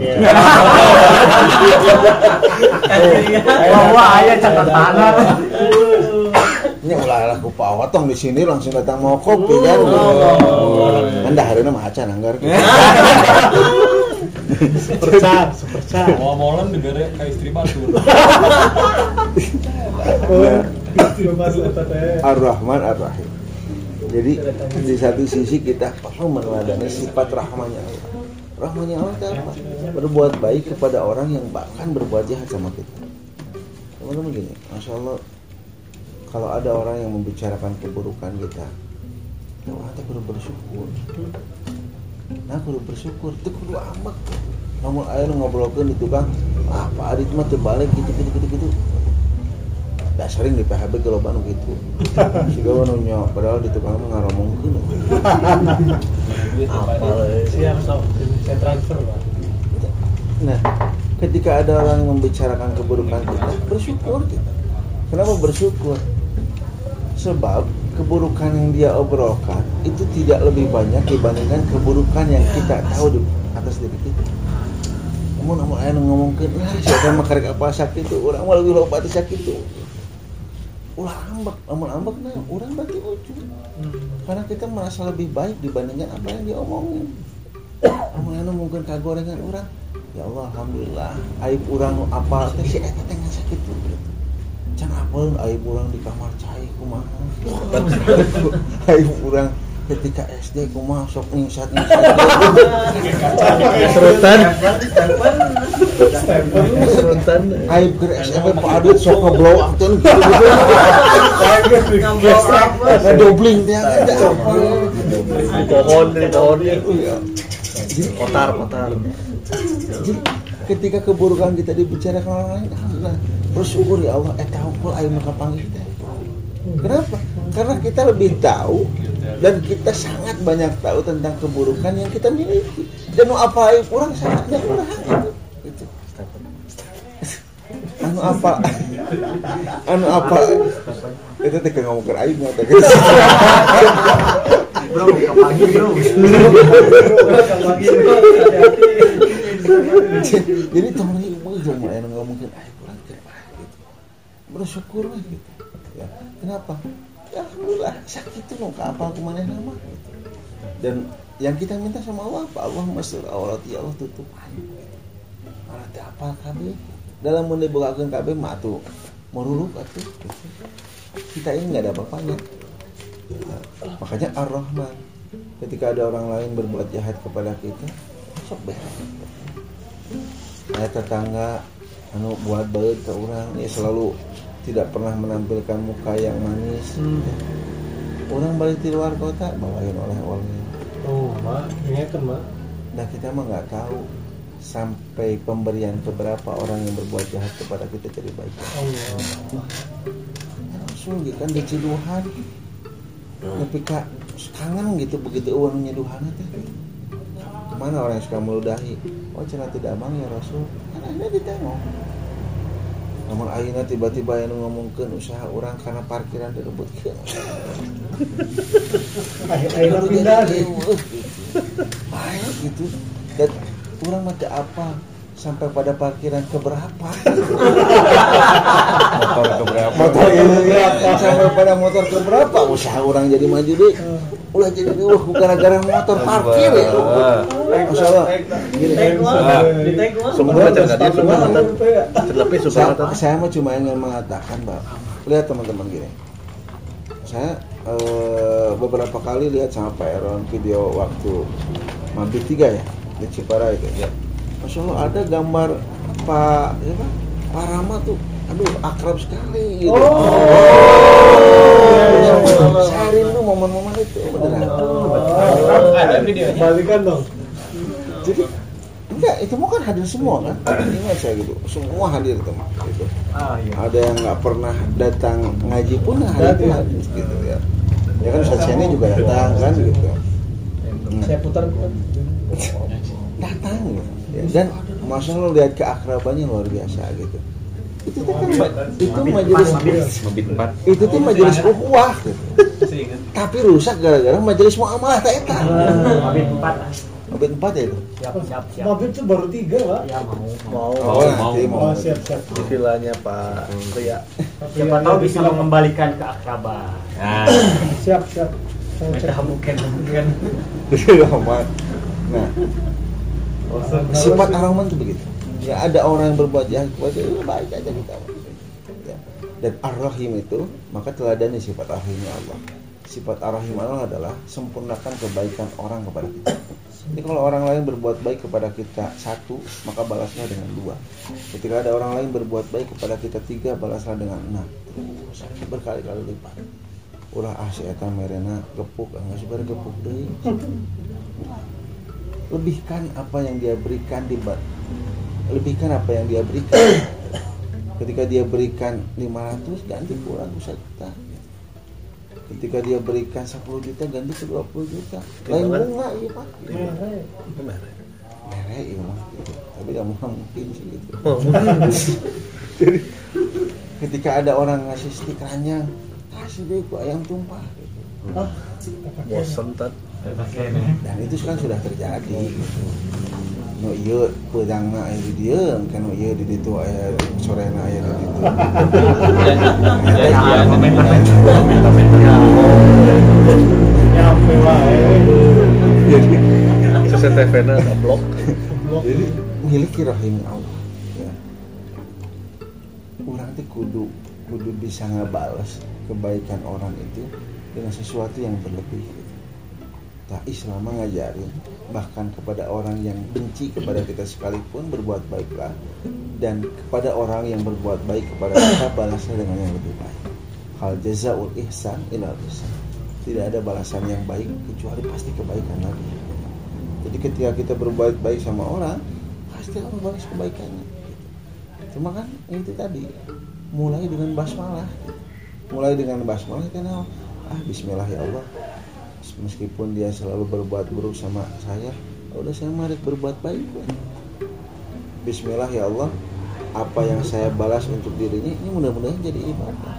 Wah, ayah catatan.
ini ulah lah ku di sini langsung datang mau kopi kan anda hari ini mah acan anggar
Supercar, supercar.
Mau molen dibere ke istri batur.
Oh, Mas eta teh.
Ar-Rahman Ar-Rahim. Jadi di satu sisi kita perlu meneladani sifat rahmanya Allah. Rahmanya Allah itu apa? Berbuat baik kepada orang yang bahkan berbuat jahat sama kita. Teman-teman gini, masya Allah, kalau ada orang yang membicarakan keburukan kita, ya Allah kita perlu bersyukur. Nah, perlu bersyukur, itu perlu amat. Namun ayo ngobrolkan itu kan, ah Pak Adit mah terbalik gitu gitu gitu gitu. Dah sering di PHB kalau banu gitu. Si gawa nanya, padahal di tukang mah ngaromongkeun.
Siap sok. Saya transfer, Pak.
Nah, ketika ada orang yang membicarakan keburukan kita, bersyukur kita. Kenapa bersyukur? Sebab keburukan yang dia obrolkan itu tidak lebih banyak dibandingkan keburukan yang kita tahu di atas diri kita. Namun namun ayah ngomongkan, nah siapa mah karek apa sakit itu, orang mah lebih loba di sakit itu. Ulah ambek, namun ambek nah, orang berarti ujung. Karena kita merasa lebih baik dibandingkan apa yang dia omongin. Namun anu mungkin kagorengan orang, ya Allah alhamdulillah aib orang apa teh si eta teh sakitu gitu. Can apel aib orang di kamar cai kumaha. aib orang ketika SD kumaha sok nyingsat nyingsat.
Serutan. Serutan.
Aib ke SMP Pak Adit sok ke blow up tuh gitu. Dobling teh ada apa.
Di pohon, pohonnya.
Iya.
Kotar, kotar.
Jadi ketika keburukan kita dibicarakan orang lain, alhamdulillah bersyukur ya Allah. Eh tahu pun ayo maka panggil kita. Kenapa? Karena kita lebih tahu dan kita sangat banyak tahu tentang keburukan yang kita miliki. Dan mau apa kurang sangatnya kurang itu. Anu apa? Anu apa? Itu teh ngomong ke aibnya teh.
Bro, kapagi bro.
jadi temen ibu dong yang nggak mungkin ah kurang terima gitu bersyukur lah gitu ya kenapa ya alhamdulillah. Sakit itu nggak apa aku mana nama? Dan yang kita minta sama Allah apa? Allah masuk aurat ya Allah tutup aib apa kabe? Dalam mah tuh meruluk atuh gitu. kita ini nggak ada apa-apanya. Nah, makanya ar-Rahman ketika ada orang lain berbuat jahat kepada kita sok beres saya tetangga anu buat baik ke orang ya selalu tidak pernah menampilkan muka yang manis. Orang balik di luar kota bawain oleh-oleh.
Oh, Mak, ingatkan, Mak.
nah kita mah nggak tahu sampai pemberian keberapa orang yang berbuat jahat kepada kita jadi baik.
Allah.
Ya, langsung gitu kan di Ciduhan tapi kak kangen gitu begitu uang nyeduhan teh ke mana orang yang suka meludahi? Oh cerita tidak amang ya Rasul. Kan akhirnya ditengok namun akhirnya tiba-tiba yang ngomongkan usaha orang karena parkiran direbutkan
Akhirnya pindah deh.
baik gitu. Dan orang mati apa sampai pada parkiran keberapa?
Motor keberapa?
motor keberapa? Sampai pada motor keberapa? Usaha orang jadi maju deh. Ulah jadi uh gara-gara motor parkir ya. Masya Allah
mantan. Terlebih
saya, mah cuma ingin mengatakan bahwa lihat teman-teman gini. Saya eh, beberapa kali lihat sama Pak Eron video waktu mampir tiga ya di Cipara itu. Ya Masya Allah ada gambar Pak ya Pak Pak Rama tuh aduh akrab sekali gitu.
Oh.
saya rindu momen-momen itu beneran
Ada videonya.
Balikan dong.
jadi enggak itu mau kan hadir semua kan ingat saya gitu semua hadir teman gitu
Ah iya.
ada yang nggak pernah datang ngaji pun hari itu hadir gitu ya ya kan Ustaz Syeni juga datang kan gitu Nah,
Saya putar putar.
datang gitu ya. dan masya Allah lihat keakrabannya luar biasa gitu itu tuh kan itu majelis
Mabit empat.
itu tuh majelis ukhuwah gitu. tapi rusak gara-gara majelis muamalah tak eta
Mabit empat.
Mabit empat ya itu
Siap, siap, siap.
Mobil itu baru tiga, Pak.
Ya mau.
Mau
oh, nanti
Oh,
mau
siap, siap.
di vilanya Pak Ria.
Siapa tahu bisa mengembalikan keakraban.
Nah,
Siap, siap. Saya
mungkin mungkin.
Lama. Nah, sifat ar-Rahman itu begitu. Ya ada orang yang berbuat jahat kepada dia baik aja kita. Ya. dan ar-Rahim itu maka teladani sifat ar-Rahimnya Allah. Sifat ar-Rahim Allah adalah sempurnakan kebaikan orang kepada kita. Jadi kalau orang lain berbuat baik kepada kita satu maka balasnya dengan dua. Ketika ada orang lain berbuat baik kepada kita tiga balaslah dengan enam. Berkali-kali lipat. Ulah ah si eta merena gepuk ah, nggak sebar gepuk deh lebihkan apa yang dia berikan di lebihkan apa yang dia berikan. Ketika dia berikan 500 ganti kurang usah juta. Ketika dia berikan 10 juta ganti ke 20 juta. Lain bunga iya pak.
Merek.
merek iya mah tapi gak mungkin sih gitu.
Oh,
Jadi, ketika ada orang ngasih stik ranjang kasih deh ku ayam tumpah. Gitu.
bosen tat.
Dan itu kan sudah terjadi gitu. iya pedang na aya di dia kan no iya di ditu aya sore na aya di
wae.
jadi
CCTV na blok.
jadi miliki rahim Allah ya. orang teh kudu kudu bisa ngebalas kebaikan orang itu dengan sesuatu yang berlebih. Tak Islam mah ngajarin bahkan kepada orang yang benci kepada kita sekalipun berbuat baiklah dan kepada orang yang berbuat baik kepada kita balasnya dengan yang lebih baik. Hal jazaul ihsan ihsan. Tidak ada balasan yang baik kecuali pasti kebaikan lagi. Jadi ketika kita berbuat baik sama orang, pasti Allah balas kebaikannya. Cuma kan itu tadi mulai dengan basmalah. Mulai dengan basmalah tahu, ah Bismillah ya Allah. Meskipun dia selalu berbuat buruk sama saya, udah saya mari berbuat baik. we. Bismillah ya Allah. Apa yang saya balas untuk dirinya ini mudah-mudahan jadi ibadah.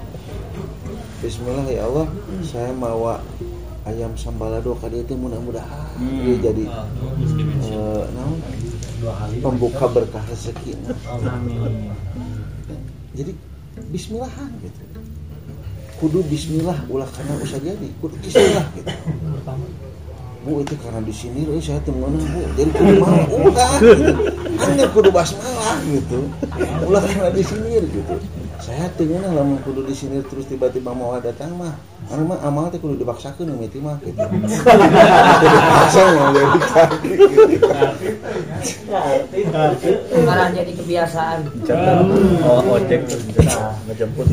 Bismillah ya Allah, saya mawa ayam sambalado ka dia teh mudah-mudahan dia jadi eh, naon pembuka berkah rezeki. Jadi bismillahan gitu. Kudu bismillah ulah karena usah jadi, kudu bismillah gitu. Bu itu karena di sini eh, saya temuan bu, jadi kudu mau ulah gitu. Hanya kudu basmalah gitu. Ulah karena di sini gitu. Saya tengah lamun kudu di sini terus tiba-tiba mau datang mah. Karena mah amal teh kudu dipaksakeun mimiti mah gitu. Dipaksa mau jadi kaki gitu.
Malah jadi kebiasaan.
Mau ojek ngejemput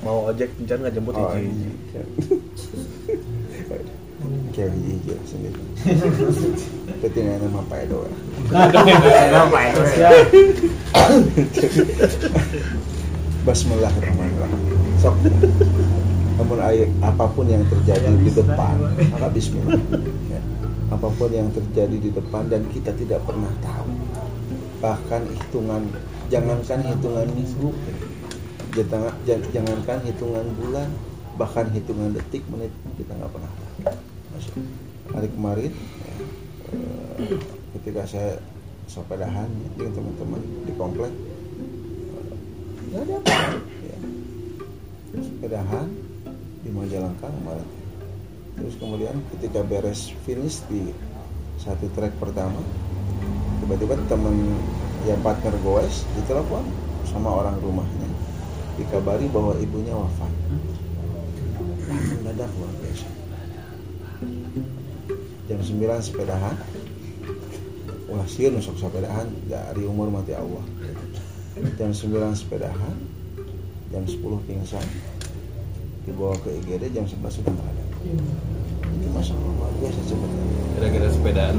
Mau ojek jangan ngejemput
Oh,
hiji.
iya. Kayak hiji sendiri. Tapi nggak nama Pak Edo ya. Bismillahirrahmanirrahim. Sok. Namun apa pun yang terjadi di depan, maka Bismillah. Ya. Apa pun yang terjadi di depan dan kita tidak pernah tahu. Bahkan hitungan, jangankan hitungan minggu, jangan, jangankan hitungan bulan, bahkan hitungan detik, menit kita nggak pernah tahu. Masuk. Hari kemarin, ya, eh, ketika saya sepedahan dengan teman-teman di komplek, apa ya. sepedahan di Majalengka kemarin terus kemudian ketika beres finish di satu track pertama tiba-tiba teman yang partner goes ditelepon sama orang rumahnya dikabari bahwa ibunya wafat. Mendadak luar biasa. Jam 9 sepedahan. Ulah sieun sok sepedahan. Dari umur mati Allah. Jam 9 sepedahan. Jam 10 pingsan. Dibawa ke IGD jam 11 sudah nggak masalah luar biasa
Gara-gara sepedaan.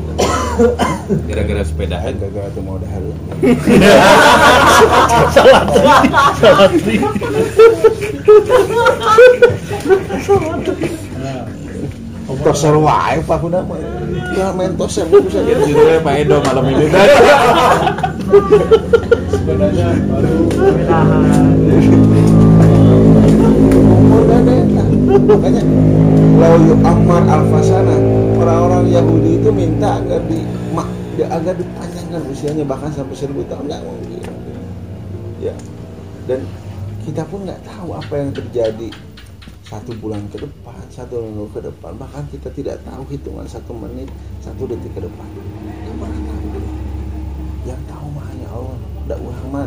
Gara-gara sepedaan.
gara-gara tuh mau dahar Tosor wae Pak Kuda mah. Ya main tosor bisa
Jadi judulnya Pak Edo malam ini.
Sebenarnya baru
Makanya lau Ammar al-Fasana orang-orang Yahudi itu minta agar di agar dipanjangkan usianya bahkan sampai seribu tahun nggak mungkin. Ya. Dan kita pun nggak tahu apa yang terjadi satu bulan ke depan, satu minggu ke depan, bahkan kita tidak tahu hitungan satu menit, satu detik ke depan. Nggak pernah tahu. Yang tahu mah hanya Allah. Tidak urang mah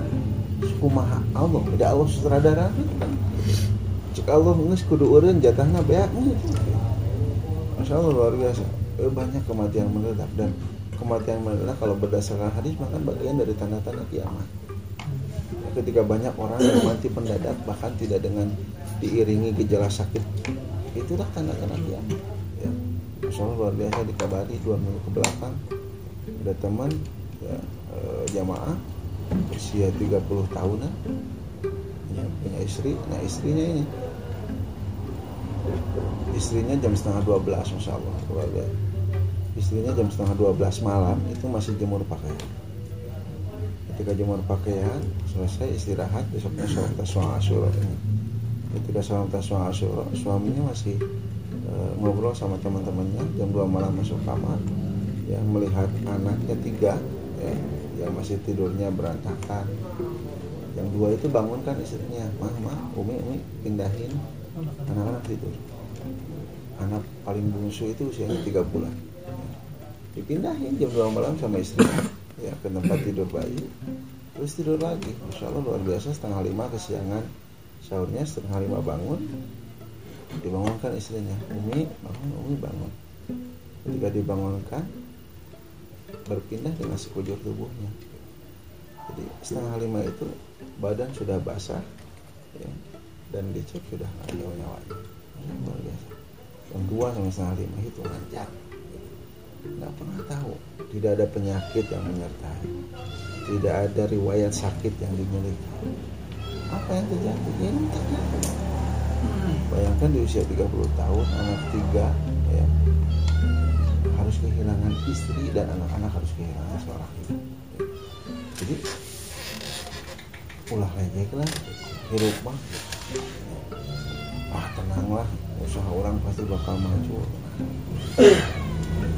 suku maha Allah, tidak Allah sutradara. Allah kudu urang jatahna beak Masya Allah luar biasa. Eh, banyak kematian mendadak dan kematian mendadak kalau berdasarkan hadis bahkan bagian dari tanda-tanda kiamat. Ketika banyak orang yang mati mendadak bahkan tidak dengan diiringi gejala sakit, itulah tanda-tanda kiamat. Ya. Masya Allah luar biasa dikabari dua minggu ke belakang ada teman ya, eh, jamaah usia 30 tahunan ya, punya istri nah istrinya ini istrinya jam setengah 12 Masya Allah luar biasa. istrinya jam setengah 12 malam itu masih jemur pakaian. Ketika jemur pakaian selesai istirahat besoknya sholat taswa asyura. Ketika sholat taswa asyura suaminya masih eh, ngobrol sama teman-temannya jam 2 malam masuk kamar. Yang melihat anaknya tiga ya, yang masih tidurnya berantakan. Yang dua itu bangunkan istrinya. Mah mah umi umi pindahin anak-anak tidur. Anak paling bungsu itu usianya tiga bulan. Dipindahin jam 2 malam sama istri. Ya ke tempat tidur bayi terus tidur lagi. Masya Allah luar biasa setengah lima kesiangan. Sahurnya setengah lima bangun dibangunkan istrinya. Umi bangun Umi bangun. Ketika dibangunkan berpindah dengan sekujur tubuhnya. Jadi setengah lima itu badan sudah basah ya, dan dicek sudah ada nyawanya luar biasa. Jam dua sama setengah lima itu lancar nggak pernah tahu. Tidak ada penyakit yang menyertai. Tidak ada riwayat sakit yang dimiliki. Apa yang terjadi? Ini terjadi. Bayangkan di usia 30 tahun anak tiga ya harus kehilangan istri dan anak-anak harus kehilangan seorang ibu. Jadi ulah lecek lah hidup mah ah tenanglah. Usaha orang pasti bakal maju.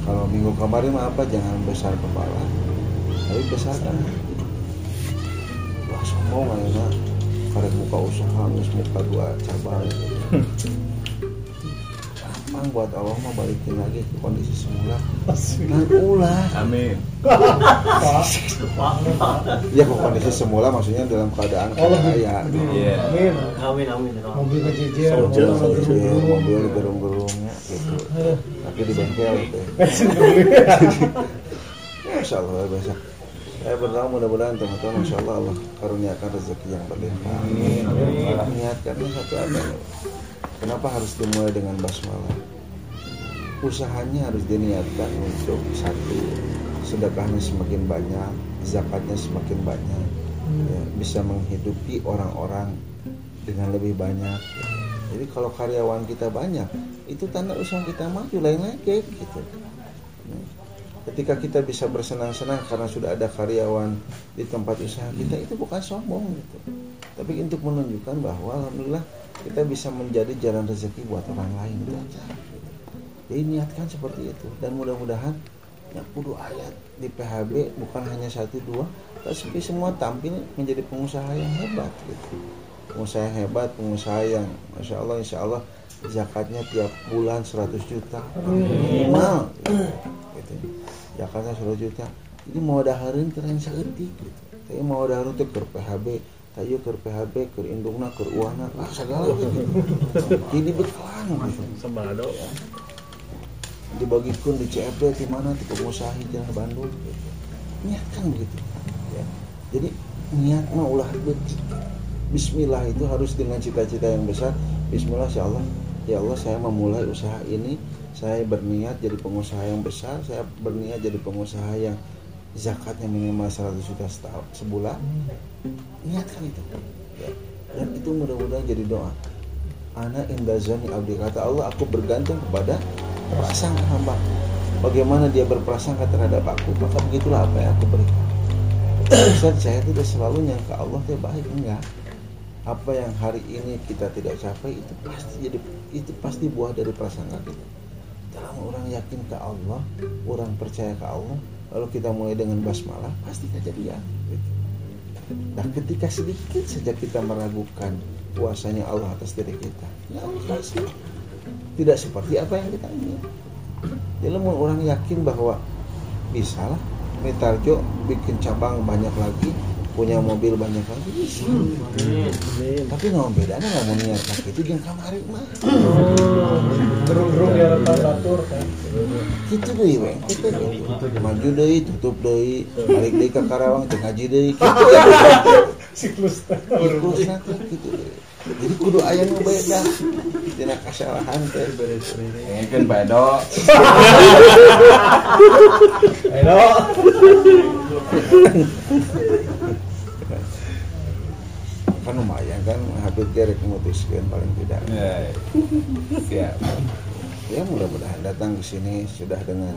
Kalau minggu kemarin mah apa jangan besar kepala. Tapi besarkan hati wah sombong aja karek buka usaha ngus muka dua cabang gampang buat Allah mah balikin lagi ke kondisi semula. Kan ulah
Amin.
ya ke kondisi semula maksudnya dalam keadaan
Oh,
kaya
lebih-
Iya.
Amin.
Amin amin.
Mobil kejejer,
Soldier,
mobil
gerung-gerungnya gitu. Tapi di bengkel gitu. Masya Allah saya berdoa mudah-mudahan teman-teman Masya Allah Allah karuniakan rezeki yang berlimpah. Niatkannya satu ada. Kenapa harus dimulai dengan basmalah? Usahanya harus diniatkan untuk satu sedekahnya semakin banyak zakatnya semakin banyak ya, bisa menghidupi orang-orang dengan lebih banyak. Jadi kalau karyawan kita banyak itu tanda usaha kita maju lain lagi gitu ketika kita bisa bersenang-senang karena sudah ada karyawan di tempat usaha kita itu bukan sombong gitu. Tapi untuk menunjukkan bahwa alhamdulillah kita bisa menjadi jalan rezeki buat orang lain gitu. jadi niatkan seperti itu. Dan mudah-mudahan ya kudu ayat di PHB bukan hanya satu dua tapi semua tampil menjadi pengusaha yang hebat gitu. Pengusaha yang hebat pengusaha yang masya Allah insya Allah zakatnya tiap bulan 100 juta. Minimal gitu zakatnya 100 juta ini mau daharin keren seetik gitu. Tapi mau daharin tuh ke PHB tayo ke PHB ke indungna ke uana ah segala gitu. Ini bekalan gitu.
Semado.
dibagikan di CFD di mana di pengusaha hijrah Bandung gitu. niatkan begitu ya. jadi niat mah ulah Bismillah itu harus dengan cita-cita yang besar. Bismillah ya Allah. Ya Allah saya memulai usaha ini saya berniat jadi pengusaha yang besar saya berniat jadi pengusaha yang zakatnya minimal 100 juta setahun sebulan. Niatkan itu. Ya. dan itu mudah-mudahan jadi doa. Anak indazani abdi. Kata Allah aku bergantung kepada prasangka hamba. Bagaimana dia berprasangka terhadap aku maka begitulah apa yang aku berikan. Ustaz saya tidak selalu nyangka Allah dia baik enggak. Apa yang hari ini kita tidak capai itu pasti jadi itu pasti buah dari prasangka kita orang yakin ke Allah orang percaya ke Allah lalu kita mulai dengan basmalah pasti kejadian gitu. Nah ketika sedikit saja kita meragukan kuasanya Allah atas diri kita ya Allah sih tidak seperti apa yang kita ingin jadi orang yakin bahwa bisa lah Mitarjo bikin cabang banyak lagi punya mobil banyak lagi bisa tapi nggak bedanya nggak mau niat kaki itu yang kamari mah
gerung-gerung ya rentan batur kan?
Gitu deh deh maju deh tutup deh balik deh ke Karawang teu ngaji deh gitu.
Siklus.
Terus nanti gitu. Deh jadi kudu aya nu beda tina kesalahan teh.
Ini kan Pak Edo.
ayo
kan lumayan kan Habib dia rek memutuskan paling tidak
Ya. Siap.
ya mudah-mudahan datang ke sini sudah dengan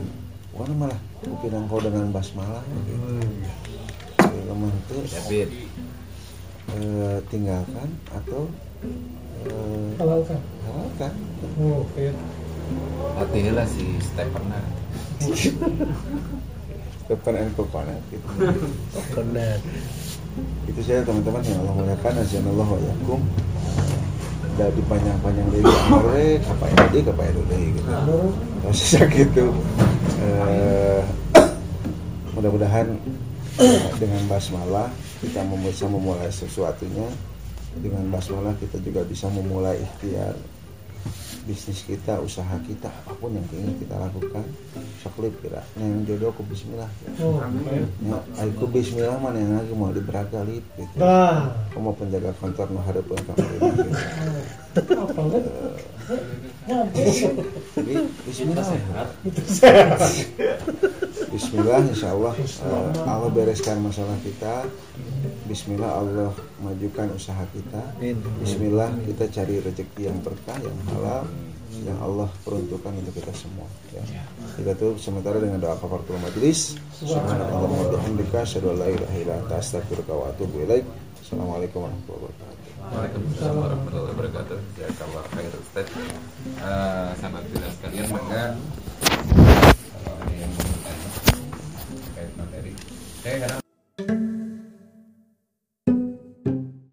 wah malah mungkin engkau dengan basmalah gitu. Itu
David.
eh, tinggalkan atau eh,
halalkan
halalkan
oh kayak
Hati-hati si Stephen nah.
depan and coconut gitu. Itu saya teman-teman yang Allah muliakan azanallah wa yakum. Udah dipanjang-panjang dari amare kapai tadi kapai dulu gitu. Prosesnya gitu Eh, mudah-mudahan dengan basmalah kita bisa memulai sesuatunya. Dengan basmalah kita juga bisa memulai ikhtiar bisnis kita, usaha kita, apa pun yang ingin kita lakukan, soklip kira. Nah, yang jodoh aku Bismillah.
oh baik.
Ya, aku Bismillah mana yang lagi mau diberaga lip gitu.
nah
Kamu mau penjaga kantor nu harapan kamar ini. Gitu.
apa kan
Jadi Bismillah. Bismillah, Insya Allah eh, Allah bereskan masalah kita. Bismillah Allah majukan usaha kita. Bismillah kita cari rezeki yang berkah, yang halal, yang Allah peruntukkan untuk kita semua. Ya. Kita tutup sementara dengan doa kafaratul majelis. Subhanallah wa bihamdika asyhadu an la ilaha illa anta astaghfiruka wa atubu ilaik. Assalamualaikum warahmatullahi wabarakatuh.
Waalaikumsalam warahmatullahi wabarakatuh. Jazakallah khair Ustaz. Eh, tidak sekalian, maka Oke, karena